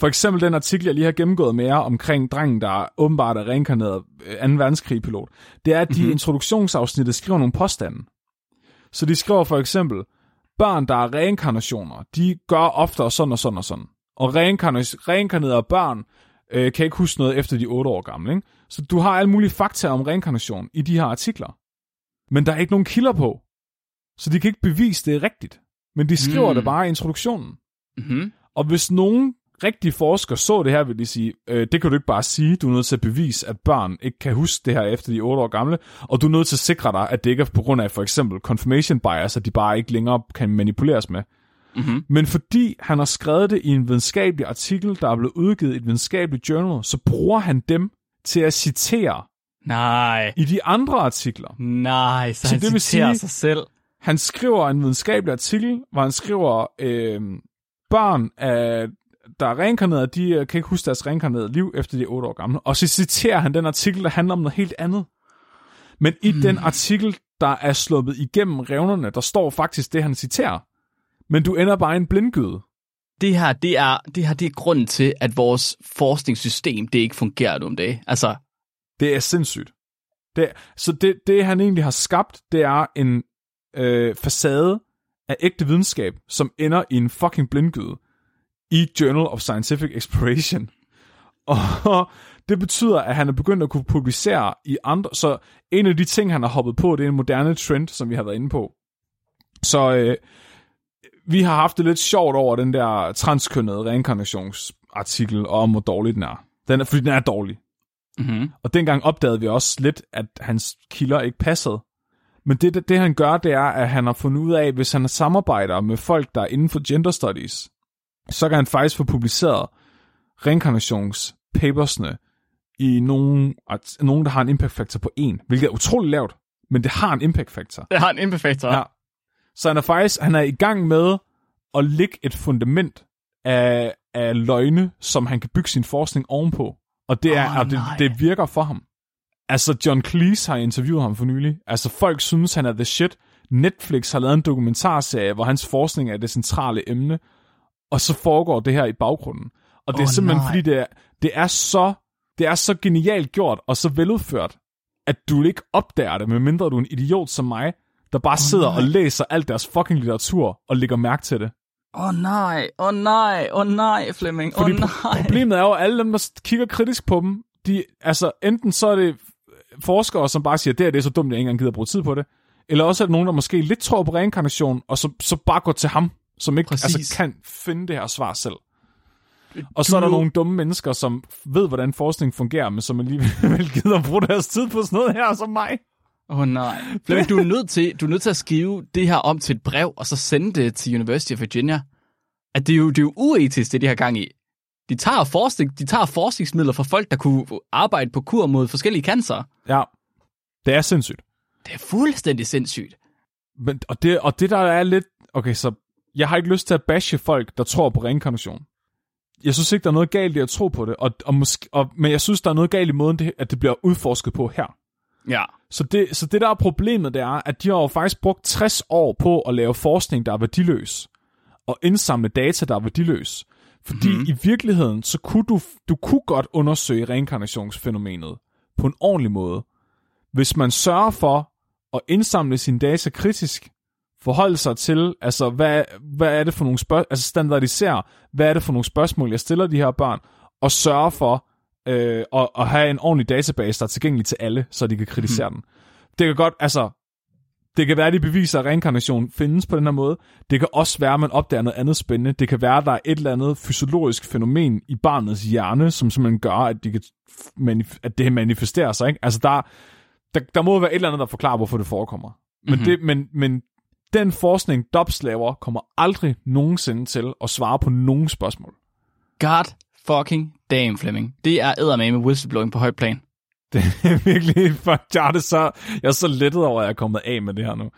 for eksempel den artikel, jeg lige har gennemgået med jer omkring drengen, der åbenbart er reinkarneret 2. verdenskrig-pilot, det er, at de mm-hmm. introduktionsafsnittet skriver nogle påstande. Så de skriver for eksempel, børn, der er reinkarnationer, de gør oftere sådan og sådan og sådan. Og reinkarnerede børn øh, kan ikke huske noget efter de 8 år gamle. Ikke? Så du har alle mulige fakta om reinkarnation i de her artikler. Men der er ikke nogen kilder på. Så de kan ikke bevise, det er rigtigt. Men de skriver mm. det bare i introduktionen. Mm-hmm. Og hvis nogen rigtige forskere så det her, vil de sige, øh, det kan du ikke bare sige, du er nødt til at bevise, at børn ikke kan huske det her efter de 8 år gamle, og du er nødt til at sikre dig, at det ikke er på grund af for eksempel confirmation bias, at de bare ikke længere kan manipuleres med. Mm-hmm. Men fordi han har skrevet det i en videnskabelig artikel, der er blevet udgivet i et videnskabeligt journal, så bruger han dem til at citere Nej. i de andre artikler. Nej, så, Så han det vil citerer sige- sig selv. Han skriver en videnskabelig artikel, hvor han skriver, øh, børn, af, der er reinkarneret, de øh, kan ikke huske deres reinkarnerede liv efter de er 8 år gamle. Og så citerer han den artikel, der handler om noget helt andet. Men i hmm. den artikel, der er sluppet igennem revnerne, der står faktisk det, han citerer. Men du ender bare i en blindgyde. Det her, det er, det her, det er grunden til, at vores forskningssystem, det ikke fungerer om det. Altså, Det er sindssygt. Det, så det, det, han egentlig har skabt, det er en øh, facade af ægte videnskab, som ender i en fucking blindgyde i Journal of Scientific Exploration. [laughs] Og det betyder, at han er begyndt at kunne publicere i andre... Så en af de ting, han har hoppet på, det er en moderne trend, som vi har været inde på. Så øh, vi har haft det lidt sjovt over den der transkønnede reinkarnationsartikel, og om hvor dårlig den er. Den er fordi den er dårlig. mm-hmm. Og dengang opdagede vi også lidt, at hans kilder ikke passede. Men det, det, det han gør, det er, at han har fundet ud af, at hvis han samarbejder med folk, der er inden for gender studies, så kan han faktisk få publiceret reinkarnationspapersne i nogen, at, nogen, der har en impact factor på 1, hvilket er utrolig lavt, men det har en impact factor. det har en imperfektor. Ja. Så han er faktisk han er i gang med at lægge et fundament af, af løgne, som han kan bygge sin forskning ovenpå. Og det, er, og det, det virker for ham. Altså, John Cleese har interviewet ham for nylig. Altså, folk synes, han er the shit. Netflix har lavet en dokumentarserie, hvor hans forskning er det centrale emne. Og så foregår det her i baggrunden. Og det er Åh, simpelthen, nej. fordi det er, det, er så, det er så genialt gjort og så veludført, at du ikke opdager det, medmindre du er en idiot som mig, der bare sidder nej. og læser alt deres fucking litteratur og lægger mærke til det. Åh oh, nej, åh oh, nej, åh oh, nej, Flemming, åh oh, nej. problemet er jo, at alle dem, der kigger kritisk på dem, de, altså enten så er det forskere, som bare siger, det her det er så dumt, jeg ikke engang gider bruge tid på det, eller også er det nogen, der måske lidt tror på reinkarnation, og så, så bare går til ham, som ikke Præcis. altså, kan finde det her svar selv. Og så er der nogle dumme mennesker, som ved, hvordan forskning fungerer, men som alligevel [laughs] gider at bruge deres tid på sådan noget her, som mig. Åh oh, nej. Flemming, du er, nødt til, du er nødt til at skrive det her om til et brev, og så sende det til University of Virginia. At det er jo, det er jo uetisk, det de har gang i. De tager, forskning, de tager forskningsmidler fra folk, der kunne arbejde på kur mod forskellige cancer. Ja, det er sindssygt. Det er fuldstændig sindssygt. Men, og, det, og det der er lidt... Okay, så jeg har ikke lyst til at bashe folk, der tror på reinkarnation. Jeg synes ikke, der er noget galt i at tro på det, og, og måske, og, men jeg synes, der er noget galt i måden, det, at det bliver udforsket på her. Ja. Så det, så det der er problemet, det er, at de har jo faktisk brugt 60 år på at lave forskning, der er værdiløs, og indsamle data, der er værdiløs. Fordi mm-hmm. i virkeligheden, så kunne du, du kunne godt undersøge reinkarnationsfænomenet på en ordentlig måde, hvis man sørger for at indsamle sine data kritisk, forholde sig til, altså hvad, hvad er det for nogle spørgsmål, altså standardisere, hvad er det for nogle spørgsmål, jeg stiller de her børn, og sørge for øh, at, at have en ordentlig database, der er tilgængelig til alle, så de kan kritisere hmm. den. Det kan godt, altså, det kan være, at de beviser, at reinkarnation findes på den her måde. Det kan også være, at man opdager noget andet spændende. Det kan være, at der er et eller andet fysiologisk fænomen i barnets hjerne, som simpelthen gør, at, de kan manif- at det manifesterer sig. Ikke? Altså, der, der, der må være et eller andet, der forklarer, hvorfor det forekommer. Men, mm-hmm. det, men, men den forskning, dobslaver, kommer aldrig nogensinde til at svare på nogen spørgsmål. God fucking damn, Fleming. Det er med whistleblowing på højt plan. [laughs] Det er virkelig, for jeg er, så, jeg er så lettet over, at jeg er kommet af med det her nu.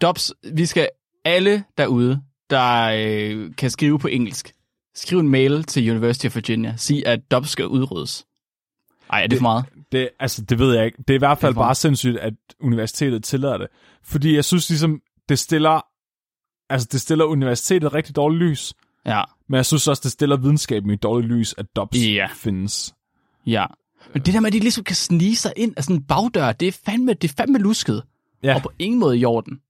Dobs, vi skal alle derude, der øh, kan skrive på engelsk, skriv en mail til University of Virginia. Sig, at Dobs skal udryddes. Ej, er det, det for meget? Det, altså, det ved jeg ikke. Det er i hvert fald bare sindssygt, at universitetet tillader det. Fordi jeg synes ligesom, det stiller, altså, det stiller universitetet rigtig dårligt lys. Ja. Men jeg synes også, det stiller videnskaben i dårligt lys, at Dobbs ja. findes. Ja. Men det der med, at de ligesom kan snige sig ind af sådan en bagdør, det er fandme, det er fandme lusket. Ja. Og på ingen måde i orden.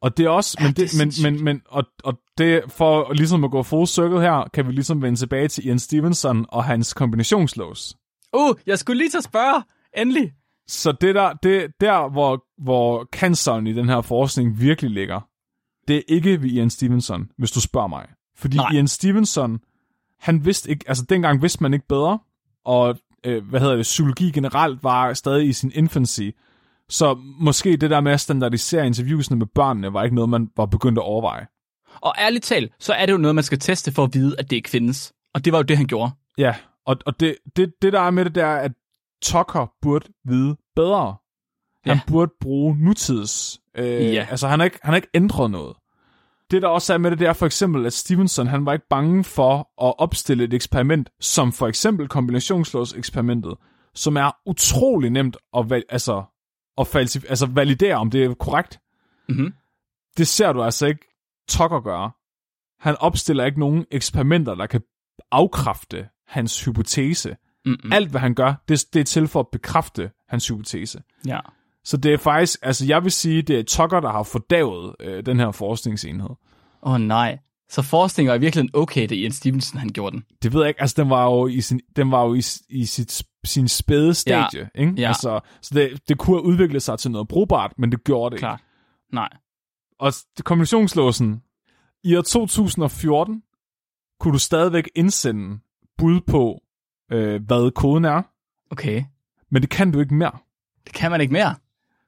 Og det er også, ja, men, det, det men, men, men, og, og det, for ligesom at gå full circle her, kan vi ligesom vende tilbage til Ian Stevenson og hans kombinationslås. Uh, jeg skulle lige til at spørge. Endelig. Så det der, det, der hvor, hvor canceren i den her forskning virkelig ligger, det er ikke ved Ian Stevenson, hvis du spørger mig. Fordi Nej. Ian Stevenson, han vidste ikke, altså dengang vidste man ikke bedre, og øh, hvad hedder det, psykologi generelt var stadig i sin infancy. Så måske det der med at standardisere interviewsene med børnene, var ikke noget, man var begyndt at overveje. Og ærligt talt, så er det jo noget, man skal teste for at vide, at det ikke findes. Og det var jo det, han gjorde. Ja, og, og det, det, det der er med det, der er, at Tucker burde vide bedre. Han ja. burde bruge nutids... Øh, ja. Altså, han har, ikke, han har ikke ændret noget. Det, der også er med det, det er for eksempel, at Stevenson, han var ikke bange for at opstille et eksperiment, som for eksempel kombinationslås-eksperimentet, som er utrolig nemt at, val- altså, at falsif- altså validere, om det er korrekt. Mm-hmm. Det ser du altså ikke Tucker gøre. Han opstiller ikke nogen eksperimenter, der kan afkræfte hans hypotese. Mm-mm. Alt, hvad han gør, det, det er til for at bekræfte hans hypotese. Ja. Så det er faktisk, altså jeg vil sige, det er Tucker, der har fordavet øh, den her forskningsenhed. Åh oh, nej. Så forskning var i virkeligheden okay, da Ian Stevenson han gjorde den? Det ved jeg ikke. Altså den var jo i sin, den var jo i, i sit, sin spæde stadie. Ja. Ikke? Ja. Altså, så det, det kunne have udviklet sig til noget brugbart, men det gjorde det Klart. ikke. Nej. Og kombinationslåsen, i år 2014 kunne du stadigvæk indsende bud på, øh, hvad koden er. Okay. Men det kan du ikke mere. Det kan man ikke mere?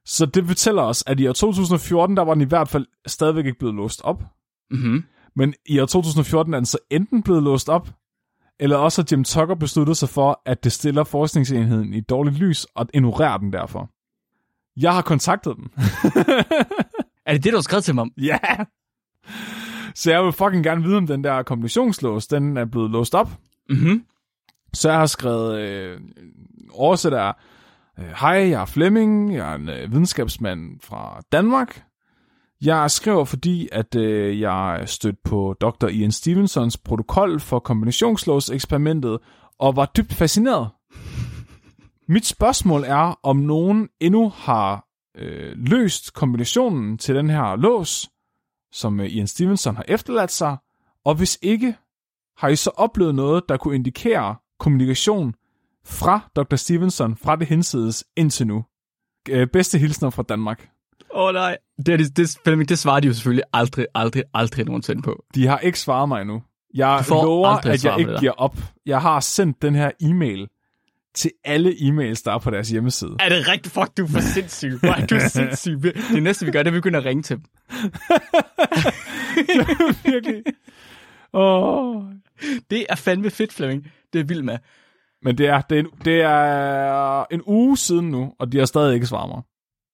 Så det fortæller os, at i år 2014, der var den i hvert fald stadigvæk ikke blevet låst op. Mm-hmm. Men i år 2014 er den så enten blevet låst op, eller også har Jim Tucker besluttet sig for, at det stiller forskningsenheden i dårligt lys, og ignorerer den derfor. Jeg har kontaktet dem. [laughs] er det det, du har skrevet til mig om? Ja! Så jeg vil fucking gerne vide, om den der kombinationslås, den er blevet låst op. Mm-hmm. Så jeg har skrevet øh, oversætter øh, Hej, jeg er Flemming, jeg er en øh, videnskabsmand fra Danmark. Jeg skriver, fordi at øh, jeg er stødt på Dr. Ian Stevensons protokol for kombinationslås-eksperimentet, og var dybt fascineret. Mit spørgsmål er, om nogen endnu har øh, løst kombinationen til den her lås, som øh, Ian Stevenson har efterladt sig, og hvis ikke, har I så oplevet noget, der kunne indikere kommunikation fra Dr. Stevenson fra det hinsides indtil nu? Øh, bedste hilsner fra Danmark. Åh oh, nej, det, det, det, det svarer de jo selvfølgelig aldrig, aldrig, aldrig nogensinde på. De har ikke svaret mig endnu. Jeg lover, at jeg ikke giver op. Jeg har sendt den her e-mail til alle e-mails, der er på deres hjemmeside. Er det rigtigt? Fuck, du er for sindssyg. Er du sindssyg. Det næste, vi gør, det er, at vi begynder at ringe til dem. [laughs] Virkelig. Oh. Det er fandme fedt, Flemming. Det er vildt med. Men det er, det, er en, det er en uge siden nu, og de har stadig ikke svaret mig.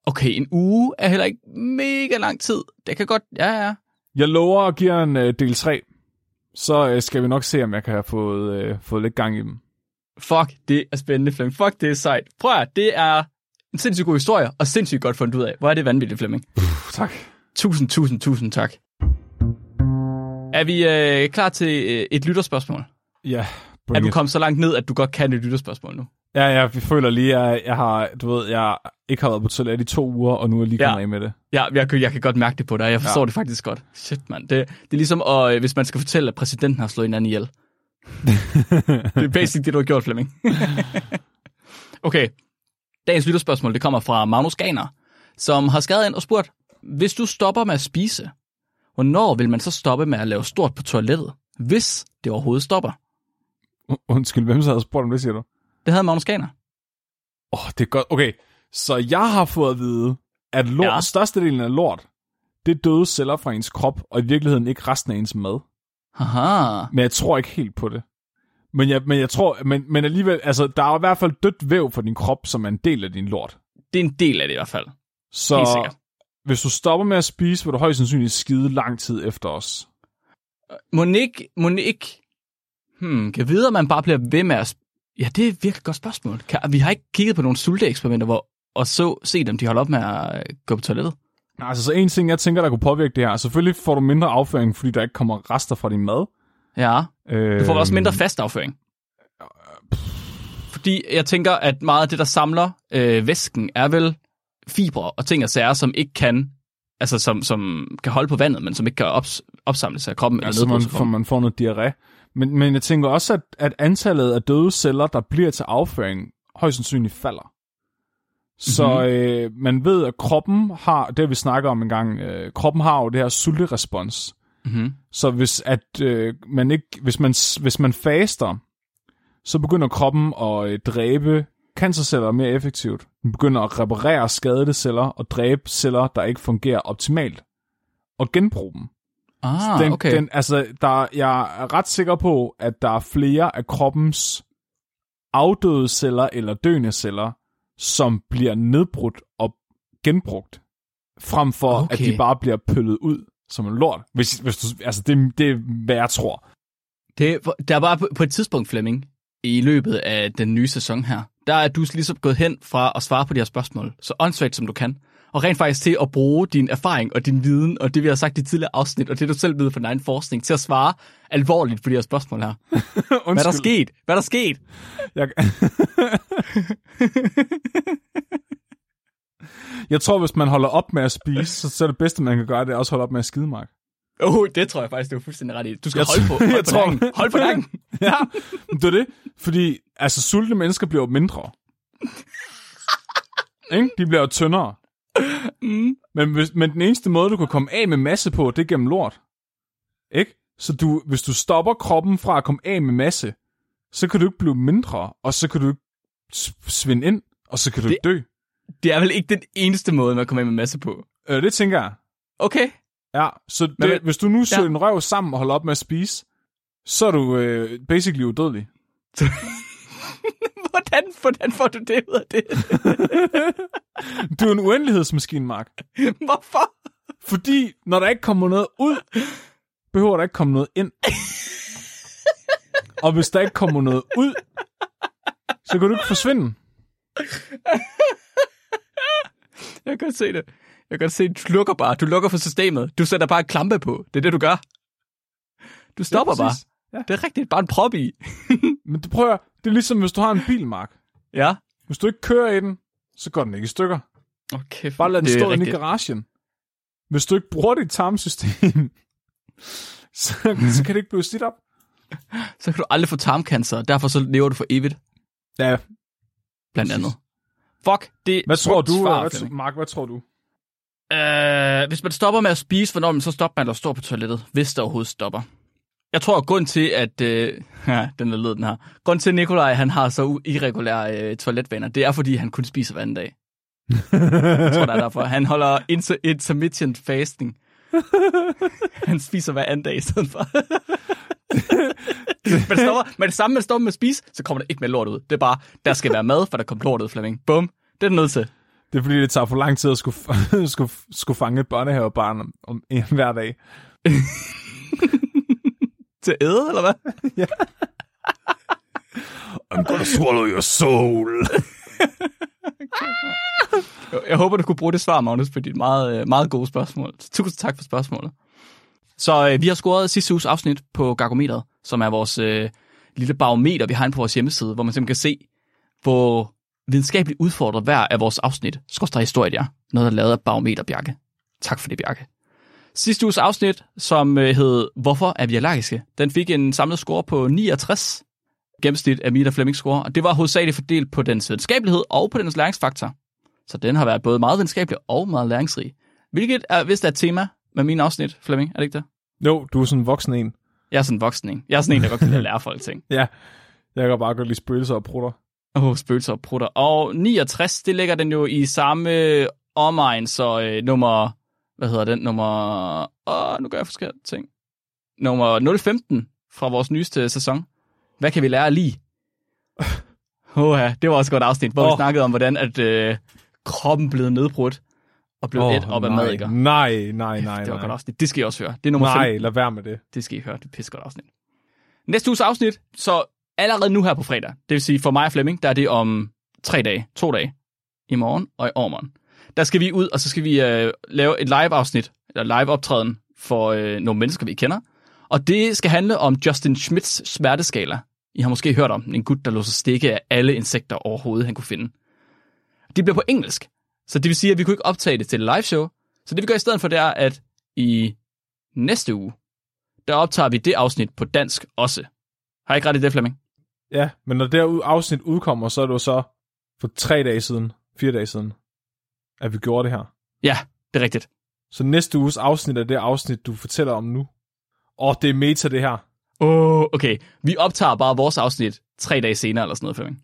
Okay, en uge er heller ikke mega lang tid. Det kan godt... Ja, ja. Jeg lover at give en uh, del 3. Så uh, skal vi nok se, om jeg kan have fået, uh, fået lidt gang i dem. Fuck, det er spændende, Flemming. Fuck, det er sejt. Prøv at det er en sindssygt god historie, og sindssygt godt fundet ud af. Hvor er det vanvittigt, Flemming. Tak. Tusind, tusind, tusind tak. Er vi øh, klar til øh, et lytterspørgsmål? Ja. Er du kommet så langt ned, at du godt kan et lytterspørgsmål nu? Ja, jeg føler lige, at jeg har, du ved, jeg ikke har været på toilet i to uger, og nu er jeg lige Ja. kommet af med det. Ja, jeg, kan- jeg kan godt mærke det på dig. Jeg forstår Ja. ja. det faktisk godt. Shit, mand. Det, det er ligesom, at, øh, hvis man skal fortælle, at præsidenten har slået en anden ihjel. [laughs] det er basic det, du har gjort, Flemming. [laughs] okay. Dagens lytterspørgsmål, det kommer fra Magnus Ganer, som har skrevet ind og spurgt, hvis du stopper med at spise, hvornår vil man så stoppe med at lave stort på toilettet, hvis det overhovedet stopper? Undskyld, hvem så havde spurgt om det, siger du? Det havde Magnus Ganer. Åh, oh, det er godt. Okay, så jeg har fået at vide, at lort, ja. Størstedelen af lort, det er døde celler fra ens krop, og i virkeligheden ikke resten af ens mad. Haha. Men jeg tror ikke helt på det. Men jeg, men jeg tror, men, men alligevel, altså, der er i hvert fald dødt væv for din krop, som er en del af din lort. Det er en del af det i hvert fald. Så hvis du stopper med at spise, vil du højst sandsynligt skide lang tid efter os. Ikke, må ikke, hmm, kan vide, at man bare bliver ved med at... Ja, det er et virkelig godt spørgsmål. Kan, vi har ikke kigget på nogle sulteeksperimenter, hvor, og så set, om de holder op med at øh, gå på toilettet. Altså, så en ting, jeg tænker, der kunne påvirke det her. Selvfølgelig får du mindre afføring, fordi der ikke kommer rester fra din mad. Ja, Øh, du får også mindre fast afføring. Fordi jeg tænker, at meget af det, der samler øh, væsken, er vel fibre og ting og sager, som ikke kan, altså som, som kan holde på vandet, men som ikke kan ops, opsamles af kroppen Altså, eller man, får, kroppen. man får noget diarré. Men, men jeg tænker også, at, at antallet af døde celler, der bliver til afføring, højst sandsynligt falder. Så Mhm. mm-hmm. øh, man ved, at kroppen har, det vi snakket om en gang, øh, kroppen har jo det her sulterespons. Mm-hmm. Så hvis, at, øh, man ikke, hvis, man, hvis man faster, så begynder kroppen at øh, dræbe cancerceller mere effektivt. Den begynder at reparere skadede celler og dræbe celler, der ikke fungerer optimalt. Og genbruge dem. Ah, den, okay. den, altså, der, jeg er ret sikker på, at der er flere af kroppens afdøde celler eller døende celler, som bliver nedbrudt og genbrugt, frem for okay. at de bare bliver pøllet ud som en lort. Hvis, hvis du, altså, det, det er, hvad jeg tror. Det, der var på, på et tidspunkt, Flemming, i løbet af den nye sæson her, der er du ligesom gået hen fra at svare på de her spørgsmål, så åndssvagt som du kan, og rent faktisk til at bruge din erfaring og din viden, og det vi har sagt i tidligere afsnit, og det du selv ved fra din egen forskning, til at svare alvorligt på de her spørgsmål her. [laughs] Hvad er der sket? Hvad er der sket? Jeg... [laughs] jeg tror, hvis man holder op med at spise, så, så er det bedste, man kan gøre, det er også holde op med at skide, Mark. Oh, det tror jeg faktisk, du er fuldstændig ret i. Du skal Jeg holde på, [laughs] hold jeg på tror- nakken. Hold på nakken. ja, det er det. Fordi, altså, sultne mennesker bliver jo mindre. ikke? De bliver jo tyndere. Mm. Men, hvis, men den eneste måde, du kan komme af med masse på, det er gennem lort. Ikke? Så du, hvis du stopper kroppen fra at komme af med masse, så kan du ikke blive mindre, og så kan du ikke svinde ind, og så kan du Det- ikke dø. Det er vel ikke den eneste måde, man kommer af med masse på. Øh, det tænker jeg. Okay. Ja, så det, Men- hvis du nu søger Ja. en røv sammen og holder op med at spise, så er du øh, basically udødelig. [laughs] Hvordan, hvordan får du det ud af det? [laughs] Du er en uendelighedsmaskine, Mark. Hvorfor? Fordi når der ikke kommer noget ud, behøver der ikke komme noget ind. Og hvis der ikke kommer noget ud, så kan du ikke forsvinde. Jeg kan godt se det. Jeg kan godt se, du lukker bare. Du lukker for systemet. Du sætter bare en klampe på. Det er det, du gør. Du stopper bare. Ja. Det er rigtigt. Bare en prop i. [laughs] Men det prøver det er ligesom, hvis du har en bil, Mark. Ja. Hvis du ikke kører i den, så går den ikke i stykker. Okay. Bare lad den stå inde i garagen. Hvis du ikke bruger dit tarmsystem, [laughs] så, så kan det ikke blive slidt op. Så kan du aldrig få tarmcancer. og Derfor så lever du for evigt. Ja, Blandt andet. Fuck, det hvad tror du, svar, hvad. Mark, hvad tror du? Øh, hvis man stopper med at spise, hvornår man så stopper man at stå på toilettet, hvis der overhovedet stopper. Jeg tror, at grund til, at... Øh, [laughs] ja, den er led, den her. Grund til, at Nikolaj han har så irregulære øh, toiletvaner, det er, fordi han kun spiser hver anden dag. Jeg tror, det er derfor. Han holder inter- intermittent fasting. [laughs] Han spiser hver anden dag i stedet for. [laughs] men, det stopper, men det samme, man stopper med at spise, så kommer der ikke mere lort ud. Det er bare, der skal være mad, for der kommer lort ud, Flemming. Bum. Det er du nødt til. Det er fordi, det tager for lang tid at skulle, skulle, skulle fange et børnehavebarn om, om en hver dag. Til at æde, eller hvad? [laughs] I'm gonna swallow your soul. Jeg håber, du kunne bruge det svar, Magnus, på dit meget, øh, meget gode spørgsmål. Tusind tak for spørgsmålet. Så øh, vi har scoret sidste uges afsnit på Gargometeret, som er vores øh, lille barometer, vi har inde på vores hjemmeside, hvor man simpelthen kan se, hvor videnskabeligt udfordret hver af vores afsnit, skorstræk historie, er noget, der er lavet af Barometer Bjarke. Tak for det, Bjarke. Sidste uges afsnit, som øh, hed Hvorfor er vi allergiske? Den fik en samlet score på 69 gennemsnit af Mita Flemings score, og det var hovedsageligt fordelt på dens videnskabelighed og på dens læringsfaktor. Så den har været både meget videnskabelig og meget læringsrig. Hvilket er vist er et tema med min afsnit, Flemming, er det ikke det? Jo, du er sådan en voksen en. Jeg er sådan en voksen en. Jeg er sådan en, der godt kan lære folk ting. [laughs] Ja, jeg kan bare godt lide spøgelser og prutter. Åh, oh, spøgelser og prutter. Og 69, det ligger den jo i samme omegn, så øh, nummer, hvad hedder den, nummer, åh, nu gør jeg forkert ting. Nummer 015 fra vores nyeste sæson. Hvad kan vi lære lige? [laughs] Åh ja, det var også et godt afsnit, hvor oh. vi snakkede om, hvordan at øh, kroppen blev nedbrudt og blev oh, et op af nej, mad, ikke? Nej, nej, nej, Det var et godt nej. afsnit. Det skal I også høre. Det er nummer Nej, 15. lad være med det. Det skal I høre. Det er pisse godt afsnit. Næste uges afsnit, så allerede nu her på fredag, det vil sige for mig og Flemming, der er det om tre dage, to dage, i morgen og i overmorgen. Der skal vi ud, og så skal vi øh, lave et live-afsnit, eller live-optræden for øh, nogle mennesker, vi kender. Og det skal handle om Justin Schmidts smerteskala. I har måske hørt om den. en gut, der lå sig stikke af alle insekter overhovedet, han kunne finde. Det bliver på engelsk, så det vil sige, at vi kunne ikke optage det til et live show. Så det vi gør i stedet for, det er, at i næste uge, der optager vi det afsnit på dansk også. Har jeg ikke ret i det, Flemming? Ja, men når det her afsnit udkommer, så er det jo så for tre dage siden, fire dage siden, at vi gjorde det her. Ja, det er rigtigt. Så næste uges afsnit er det afsnit, du fortæller om nu. Og det er meta, det her. Åh, oh, okay. Vi optager bare vores afsnit tre dage senere eller sådan noget, Flemming.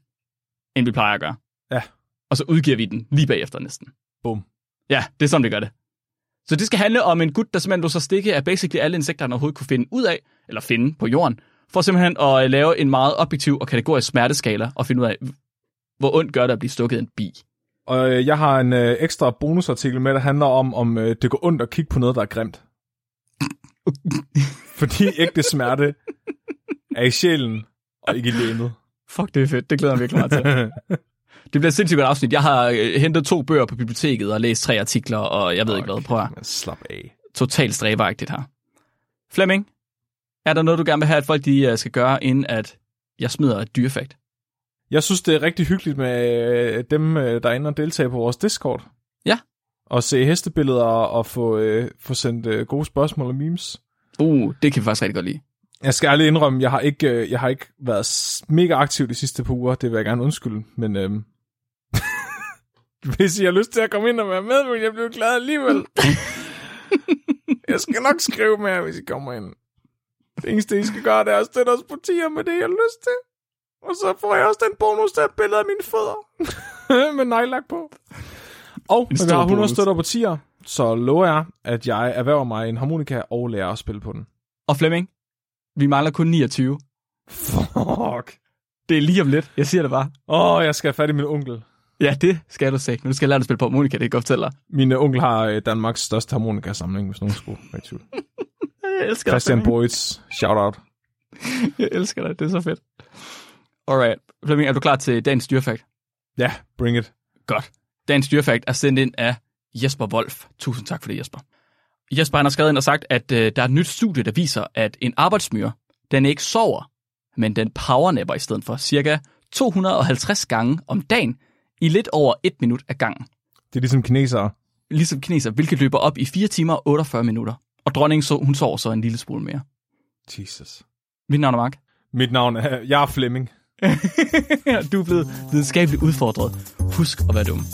End vi plejer at gøre. Ja. Og så udgiver vi den lige bagefter næsten. Bum. Ja, det er sådan, vi gør det. Så det skal handle om en gut, der simpelthen lå sig stikke af basically alle insekter, han overhovedet kunne finde ud af, eller finde på jorden, for simpelthen at øh, lave en meget objektiv og kategorisk smerteskala, og finde ud af, hvor ondt gør det at blive stukket en bi. Og øh, jeg har en øh, ekstra bonusartikel med, der handler om, om øh, det går ondt at kigge på noget, der er grimt. [laughs] Fordi ægte smerte er i sjælen, og ikke i læmet. Fuck, det er fedt. Det glæder jeg mig virkelig meget til. [laughs] Det bliver et sindssygt godt afsnit. Jeg har øh, hentet to bøger på biblioteket og læst tre artikler, og jeg ved ikke hvad. Prøv at slap af. totalt stræberagtigt her. Flemming, er der noget, du gerne vil have, at folk de, øh, skal gøre, inden at jeg smider et dyrefakt? Jeg synes, det er rigtig hyggeligt med øh, dem, øh, der er inde og deltager på vores Discord. Ja. Og se hestebilleder og få, øh, få sendt øh, gode spørgsmål og memes. Uh, det kan vi faktisk rigtig godt lide. Jeg skal ærligt indrømme, jeg har ikke, øh, jeg har ikke været mega aktiv de sidste par uger. Det vil jeg gerne undskylde. Men øhm, [laughs] hvis I har lyst til at komme ind og være med, vil jeg blive glad alligevel. [laughs] jeg skal nok skrive mere, hvis I kommer ind. Det eneste, I skal gøre, det er at støtte os på tier med det, jeg har lyst til. Og så får jeg også den bonus, der er et billede af mine fødder. [laughs] med nejlak på. Og når vi stor har 100 bonus. støtter på tier, så lover jeg, at jeg erhverver mig en harmonika og lærer at spille på den. Og Flemming, vi mangler kun 29. Fuck. Det er lige om lidt. Jeg siger det bare. Åh, oh, jeg skal have fat i min onkel. Ja, det skal du sige. Men du skal lære dig at spille på Monika, det kan jeg godt fortælle dig. Min onkel har øh, Danmarks største harmonikasamling, hvis nogen skulle være i tvivl. [laughs] Jeg elsker Christian. Boyds, shout out. [laughs] Jeg elsker dig. Det er så fedt. Alright. Flemming, er du klar til dagens dyrefakt? Ja, bring it. Godt. Dagens dyrefakt er sendt ind af Jesper Wolf. Tusind tak for det, Jesper. Jesper han har skrevet ind og sagt, at øh, der er et nyt studie, der viser, at en arbejdsmyre, den ikke sover, men den powernapper i stedet for cirka 250 gange om dagen i lidt over et minut ad gangen. Det er ligesom kinesere. Ligesom kineser, hvilket løber op i 4 timer og 48 minutter. Og dronningen så, hun sover så en lille smule mere. Jesus. Mit navn er Mark. Mit navn er, jeg er Flemming. [laughs] du er blevet videnskabeligt udfordret. Husk at være dum.